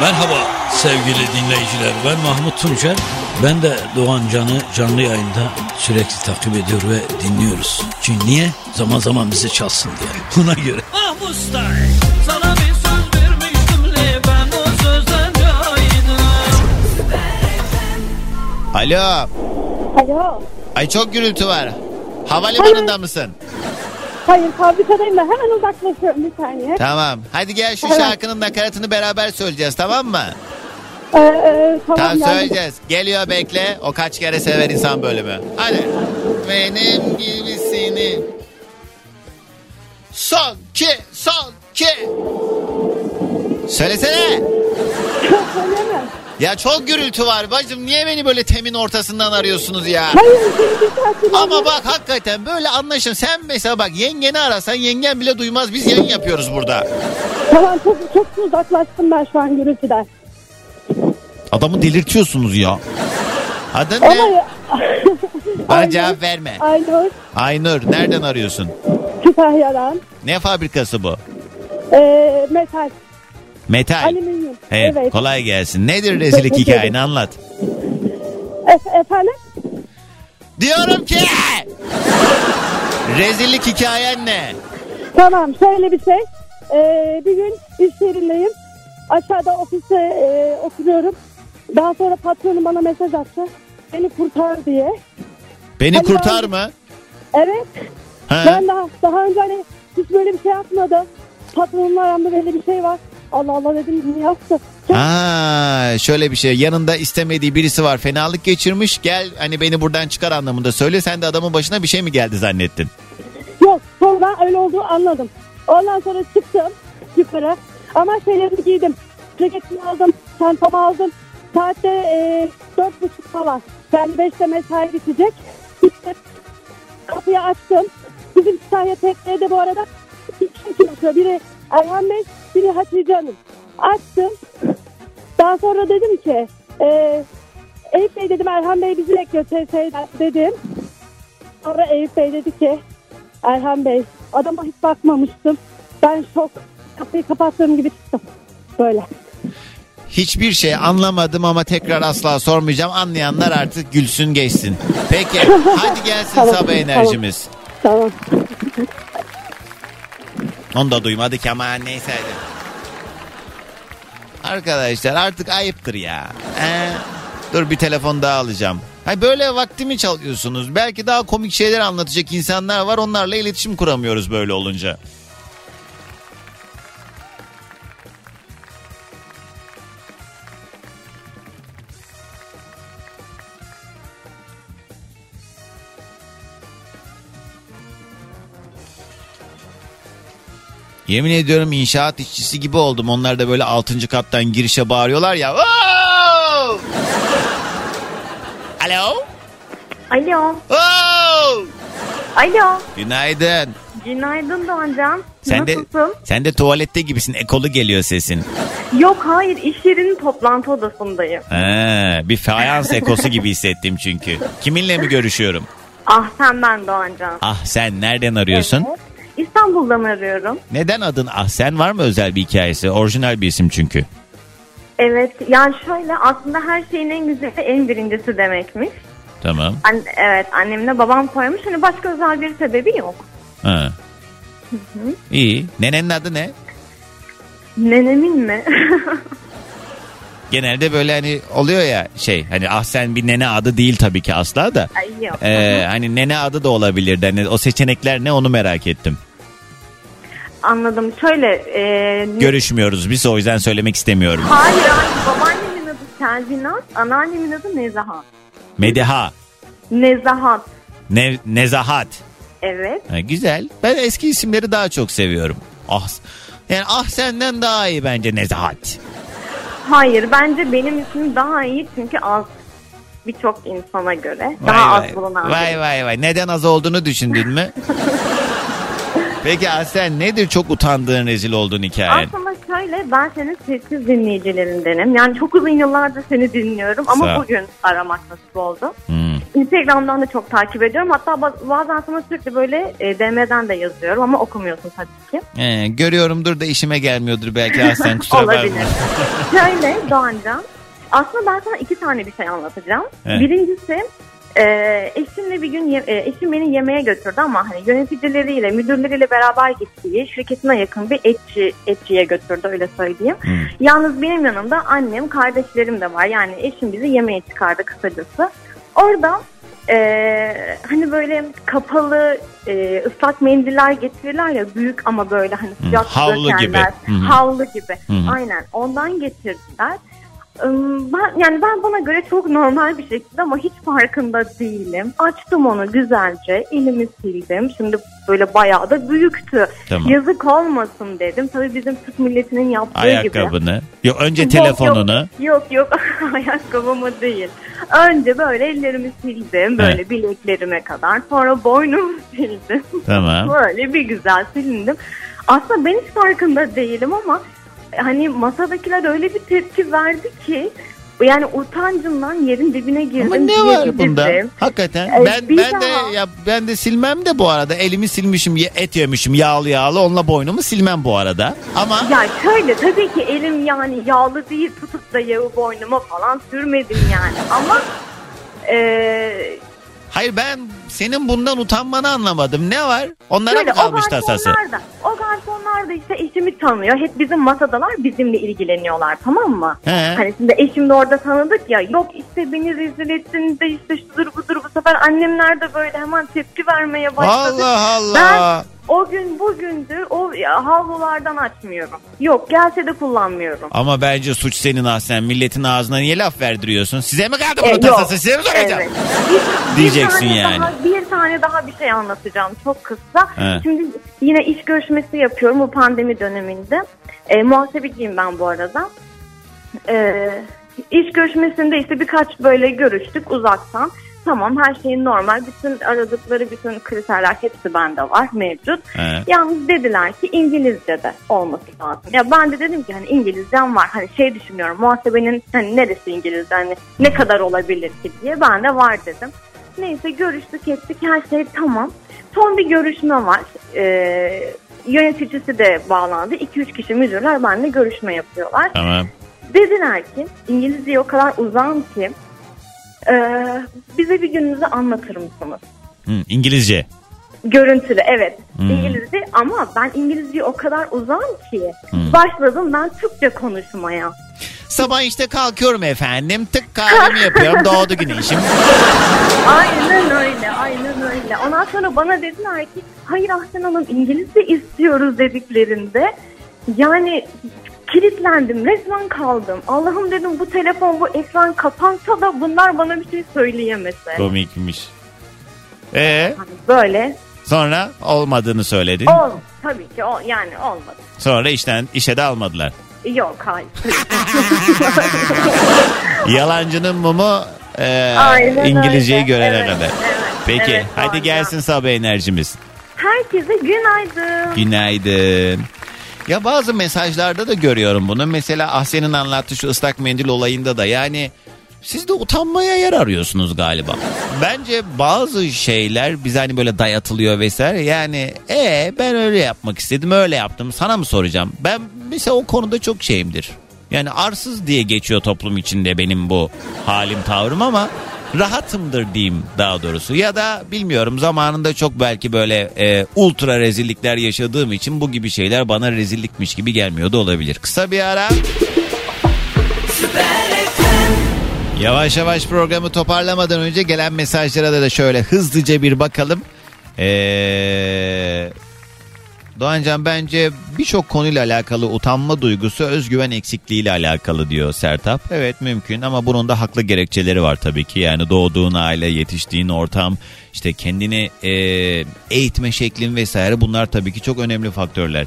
Merhaba sevgili dinleyiciler. Ben Mahmut Tunçer. Ben de Doğan Can'ı canlı yayında sürekli takip ediyor ve dinliyoruz. Çünkü niye? Zaman zaman bizi çalsın diye. Buna göre. Ah Mustay, sana bir söz vermiştim le ben o sözden caydım. Alo. Alo. Ay çok gürültü var. Havalimanında mısın? Hayır fabrikadayım da hemen uzaklaşıyorum bir saniye. Tamam. Hadi gel şu Evet. şarkının nakaratını beraber söyleyeceğiz tamam mı? Ee, e, tamam, Tamam söyleyeceğiz. Geliyor bekle. O kaç kere sever insan bölümü. Hadi. Benim gibisini. Son ki son ki. Söylesene. Söyleyemem. Ya çok gürültü var bacım. Niye beni böyle temin ortasından arıyorsunuz ya? Hayır saatim Ama bak hakikaten böyle anlaşın. Sen mesela bak yengeni arasan yengen bile duymaz. Biz yayın yapıyoruz burada. Tamam çok, çok uzaklaştım ben şu an gürültüden. Adamı delirtiyorsunuz ya. Adın Ama ne? ya... Bana cevap verme. Aynur Aynur nereden arıyorsun? Kütahya'dan. Ne fabrikası bu? Ee, metal. Metal. Alüminyum. Evet, Evet. kolay gelsin. Nedir rezillik hikayeni anlat. E- efendim? Diyorum ki rezillik hikayen ne? Tamam şöyle bir şey. Ee, bir gün iş yerindeyim. Aşağıda ofiste e, oturuyorum. Daha sonra patronum bana mesaj attı. Beni kurtar diye. Beni Hani kurtar ben- mı? Evet. Ha. Ben daha, daha önce hani hiç böyle bir şey yapmadım. Patronumla aramda böyle bir şey var. Allah Allah dedim niye yaptı? Aa, şöyle bir şey yanında istemediği birisi var fenalık geçirmiş gel hani beni buradan çıkar anlamında söyle sen de adamın başına bir şey mi geldi zannettin? Yok sonra öyle olduğu anladım. Ondan sonra çıktım yukarı. Ama şeylerimi giydim. Ceketimi aldım, çantamı aldım. Saatte e, dört buçuk falan. Yani beşte mesai bitecek. İşte kapıyı açtım. Bizim Kütahya teknede bu arada iki kişi oturuyor. Biri Erhan Bey, biri Hatice Hanım. Açtım. Daha sonra dedim ki e, Eyüp Bey dedim Erhan Bey bizi bekliyor TSE'den dedim. Sonra Eyüp Bey dedi ki Erhan Bey adama hiç bakmamıştım. Ben şok. Kapıyı kapattığım gibi çıktım. Böyle. Hiçbir şey anlamadım ama tekrar asla sormayacağım. Anlayanlar artık gülsün geçsin. Peki hadi gelsin Tamam, sabah enerjimiz. Tamam. Onu da duymadık ama neyse hadi. Arkadaşlar artık ayıptır ya. Ee, dur bir telefon daha alacağım. Hay böyle vaktimi çalıyorsunuz. Belki daha komik şeyler anlatacak insanlar var. Onlarla iletişim kuramıyoruz böyle olunca. Yemin ediyorum inşaat işçisi gibi oldum. Onlar da böyle 6. kattan girişe bağırıyorlar ya. "Wow!" Alo? Alo. Oo! Alo. Günaydın. Günaydın Doğancan. Sen de, Nasılsın? sen de tuvalette gibisin. Ekolu geliyor sesin. Yok hayır iş yerinin toplantı odasındayım. Ha, bir fayans ekosu gibi hissettim çünkü. Kiminle mi görüşüyorum? Ah sen ben Doğancan. Ah sen nereden arıyorsun? Evet. İstanbul'dan arıyorum. Neden adın Ah sen var mı özel bir hikayesi? Orijinal bir isim çünkü. Evet yani şöyle aslında her şeyin en güzeli en birincisi demekmiş. Tamam. An- evet annemle babam koymuş hani başka özel bir sebebi yok. Ha. İyi. Nenenin adı ne? Nenemin mi? Genelde böyle hani oluyor ya şey hani ah sen bir nene adı değil tabii ki asla da. Ay yok. Ee, hani nene adı da olabilirdi. Hani o seçenekler ne onu merak ettim. Anladım. Şöyle e, Görüşmüyoruz biz o yüzden söylemek istemiyorum. Hayır hayır babaannemin adı Selvinaz, anneannemin adı Nezahat. Mediha, Nezahat. ne, Nezahat. Evet. Ha, güzel. Ben eski isimleri daha çok seviyorum. Ah, yani ah senden daha iyi bence Nezahat. Hayır bence benim ismim daha iyi çünkü az birçok insana göre Vay daha vay. az bulunan. Vay vay vay. Neden az olduğunu düşündün mü? Peki Aslen nedir çok utandığın rezil olduğun hikayen? Aslında şöyle ben senin sessiz dinleyicilerindenim. Yani çok uzun yıllardır seni dinliyorum ama Sağ bugün aramak nasip oldu. Hmm. Instagram'dan da çok takip ediyorum. Hatta baz- bazen sana sürekli böyle e, DM'den de yazıyorum ama okumuyorsun tabii ki. Ee, görüyorumdur da işime gelmiyordur belki Aslen kusura bakma. Olabilir. Şöyle Doğancan. Aslında ben sana iki tane bir şey anlatacağım. Evet. Birincisi e, eşimle bir gün ye- e, eşim beni yemeğe götürdü ama hani yöneticileriyle müdürleriyle beraber gittiği şirketine yakın bir etçi etçiye götürdü öyle söyleyeyim. Yalnız benim yanımda annem kardeşlerim de var yani eşim bizi yemeğe çıkardı kısacası. Orada e, hani böyle kapalı e, ıslak mendiller getirirler ya büyük ama böyle hani sıcak su havlu dökenler. gibi. Havlu gibi. Hı hı. Aynen ondan getirdiler. Ben, yani ben bana göre çok normal bir şekilde ama hiç farkında değilim. Açtım onu güzelce, elimi sildim. Şimdi böyle bayağı da büyüktü. Tamam. Yazık olmasın dedim. Tabii bizim Türk milletinin yaptığı gibi. Ayakkabını. Yok önce Yok, telefonunu. Yok yok, yok. ayakkabımı değil. Önce böyle ellerimi sildim böyle bileklerime kadar. Sonra boynumu sildim. Tamam. böyle bir güzel silindim. Aslında ben hiç farkında değilim ama hani masadakiler öyle bir tepki verdi ki yani utancımdan yerin dibine girdim. Ama ne var bunda? Hakikaten. Ee, ben ben de daha- ya ben de silmem de bu arada. Elimi silmişim, et yemişim yağlı yağlı. Onunla boynumu silmem bu arada. Ama Ya şöyle tabii ki elim yani yağlı değil tutup da yağı boynuma falan sürmedim yani ama e, hayır ben senin bundan utanmanı anlamadım. Ne var? Onlara Şöyle, mı kalmış o tasası? o garsonlar da işte eşimi tanıyor. Hep bizim masadalar bizimle ilgileniyorlar tamam mı? He. Hani şimdi eşim de orada tanıdık ya. Yok işte beni rezil ettin de işte şudur budur bu sefer annemler de böyle hemen tepki vermeye başladı. Allah Allah. Ben o gün bugündür o havlulardan açmıyorum. Yok gelse de kullanmıyorum. Ama bence suç senin Aslen. Milletin ağzına niye laf verdiriyorsun? Size mi kaldı bunun E, tasası? Size mi soracağım? Evet. Diyeceksin yani. Daha, bir tane daha bir şey anlatacağım çok kısa. He. Şimdi yine iş görüşmesi yapıyorum bu pandemi döneminde. E, muhasebeciyim ben bu arada. E, iş görüşmesinde işte birkaç böyle görüştük uzaktan. Tamam her şey normal. Bütün aradıkları bütün kriterler hepsi bende var mevcut. He. Yalnız dediler ki İngilizce de olması lazım. Ya ben de dedim ki hani İngilizcem var. Hani şey düşünüyorum muhasebenin hani neresi İngilizce hani ne kadar olabilir ki diye ben de var dedim. Neyse görüştük ettik her şey tamam. Son bir görüşme var. Ee, yöneticisi de bağlandı. 2-3 kişi müdürler benimle görüşme yapıyorlar. Tamam. Dediler ki İngilizceyi o kadar uzağım ki e, bize bir gününüzü anlatır mısınız? Hı, İngilizce. Görüntülü evet. Hmm. İngilizce ama ben İngilizceyi o kadar uzağım ki Hmm. başladım ben Türkçe konuşmaya. Sabah işte kalkıyorum efendim. Tık kahvemi yapıyorum. Doğdu güneşim. Aynen öyle, aynen öyle. Ondan sonra bana dediler ki hayır Ahsen Hanım İngilizce istiyoruz dediklerinde yani kilitlendim, resmen kaldım. Allah'ım dedim bu telefon, bu ekran kapansa da bunlar bana bir şey söyleyemese. Komikmiş. Ee, Böyle. sonra olmadığını söyledin. Ol, tabii ki o, yani olmadı. Sonra işten işe de almadılar. Yok hayır. Yalancının mumu e, Aynen İngilizceyi öyle. görene Evet, evet, Peki evet, hadi doğru. gelsin sabah enerjimiz. Herkese günaydın. Günaydın. Ya bazı mesajlarda da görüyorum bunu. Mesela Ahsen'in anlattığı şu ıslak mendil olayında da yani siz de utanmaya yer arıyorsunuz galiba. Bence bazı şeyler bize hani böyle dayatılıyor vesaire. Yani e ben öyle yapmak istedim öyle yaptım sana mı soracağım? Ben mesela o konuda çok şeyimdir. Yani arsız diye geçiyor toplum içinde benim bu halim tavrım ama rahatımdır diyeyim daha doğrusu. Ya da bilmiyorum zamanında çok belki böyle e, ultra rezillikler yaşadığım için bu gibi şeyler bana rezillikmiş gibi gelmiyor da olabilir. Kısa bir ara. Yavaş yavaş programı toparlamadan önce gelen mesajlara da, şöyle hızlıca bir bakalım. Ee, Doğancan bence birçok konuyla alakalı utanma duygusu özgüven eksikliğiyle alakalı diyor Sertap. Evet mümkün ama bunun da haklı gerekçeleri var tabii ki. Yani doğduğun aile, yetiştiğin ortam, işte kendini e, eğitme şeklin vesaire bunlar tabii ki çok önemli faktörler.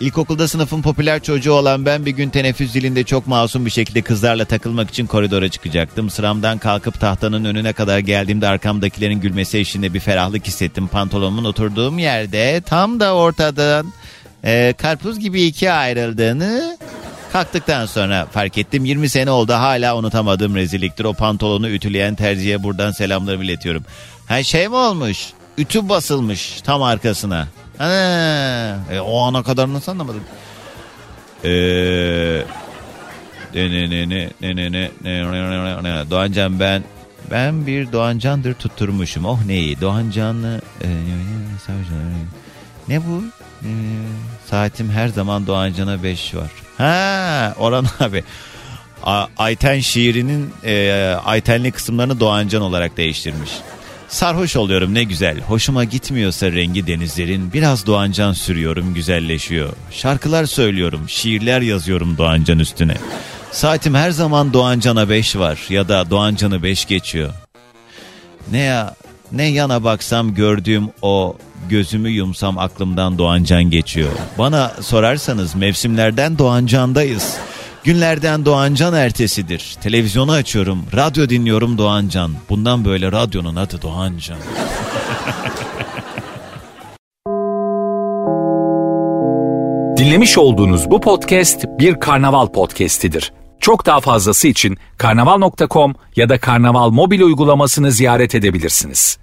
İlkokulda sınıfın popüler çocuğu olan ben bir gün teneffüs zilinde çok masum bir şekilde kızlarla takılmak için koridora çıkacaktım. Sıramdan kalkıp tahtanın önüne kadar geldiğimde arkamdakilerin gülmesi eşliğinde bir ferahlık hissettim. Pantolonumun oturduğum yerde tam da ortadan e, karpuz gibi ikiye ayrıldığını kalktıktan sonra fark ettim. 20 sene oldu hala unutamadığım rezilliktir. O pantolonu ütüleyen terziye buradan selamlarımı iletiyorum. Ha şey mi olmuş? Ütü basılmış tam arkasına. Ana, e, o ana kadar nasıl anlamadım? Eee ne ne ne ne ne ne ne ne ne ne Doğancan ben ben bir Doğancandır tutturmuşum. Oh neyi? Doğancanlı e, ne bu? E, saatim her zaman Doğancan'a 5 var. Ha Orhan abi. A- Ayten şiirinin e, Aytenli kısımlarını Doğancan olarak değiştirmiş. Sarhoş oluyorum ne güzel. Hoşuma gitmiyorsa rengi denizlerin biraz Doğancan sürüyorum güzelleşiyor. Şarkılar söylüyorum, şiirler yazıyorum Doğancan üstüne. Saatim her zaman Doğancan'a 5 var ya da Doğancan'ı 5 geçiyor. Ne ya ne yana baksam gördüğüm o gözümü yumsam aklımdan Doğancan geçiyor. Bana sorarsanız mevsimlerden Doğancan'dayız. Günlerden Doğancan ertesidir. Televizyonu açıyorum, radyo dinliyorum Doğancan. Bundan böyle radyonun adı Doğancan. Dinlemiş olduğunuz bu podcast bir karnaval podcastidir. Çok daha fazlası için karnaval.com ya da karnaval mobil uygulamasını ziyaret edebilirsiniz.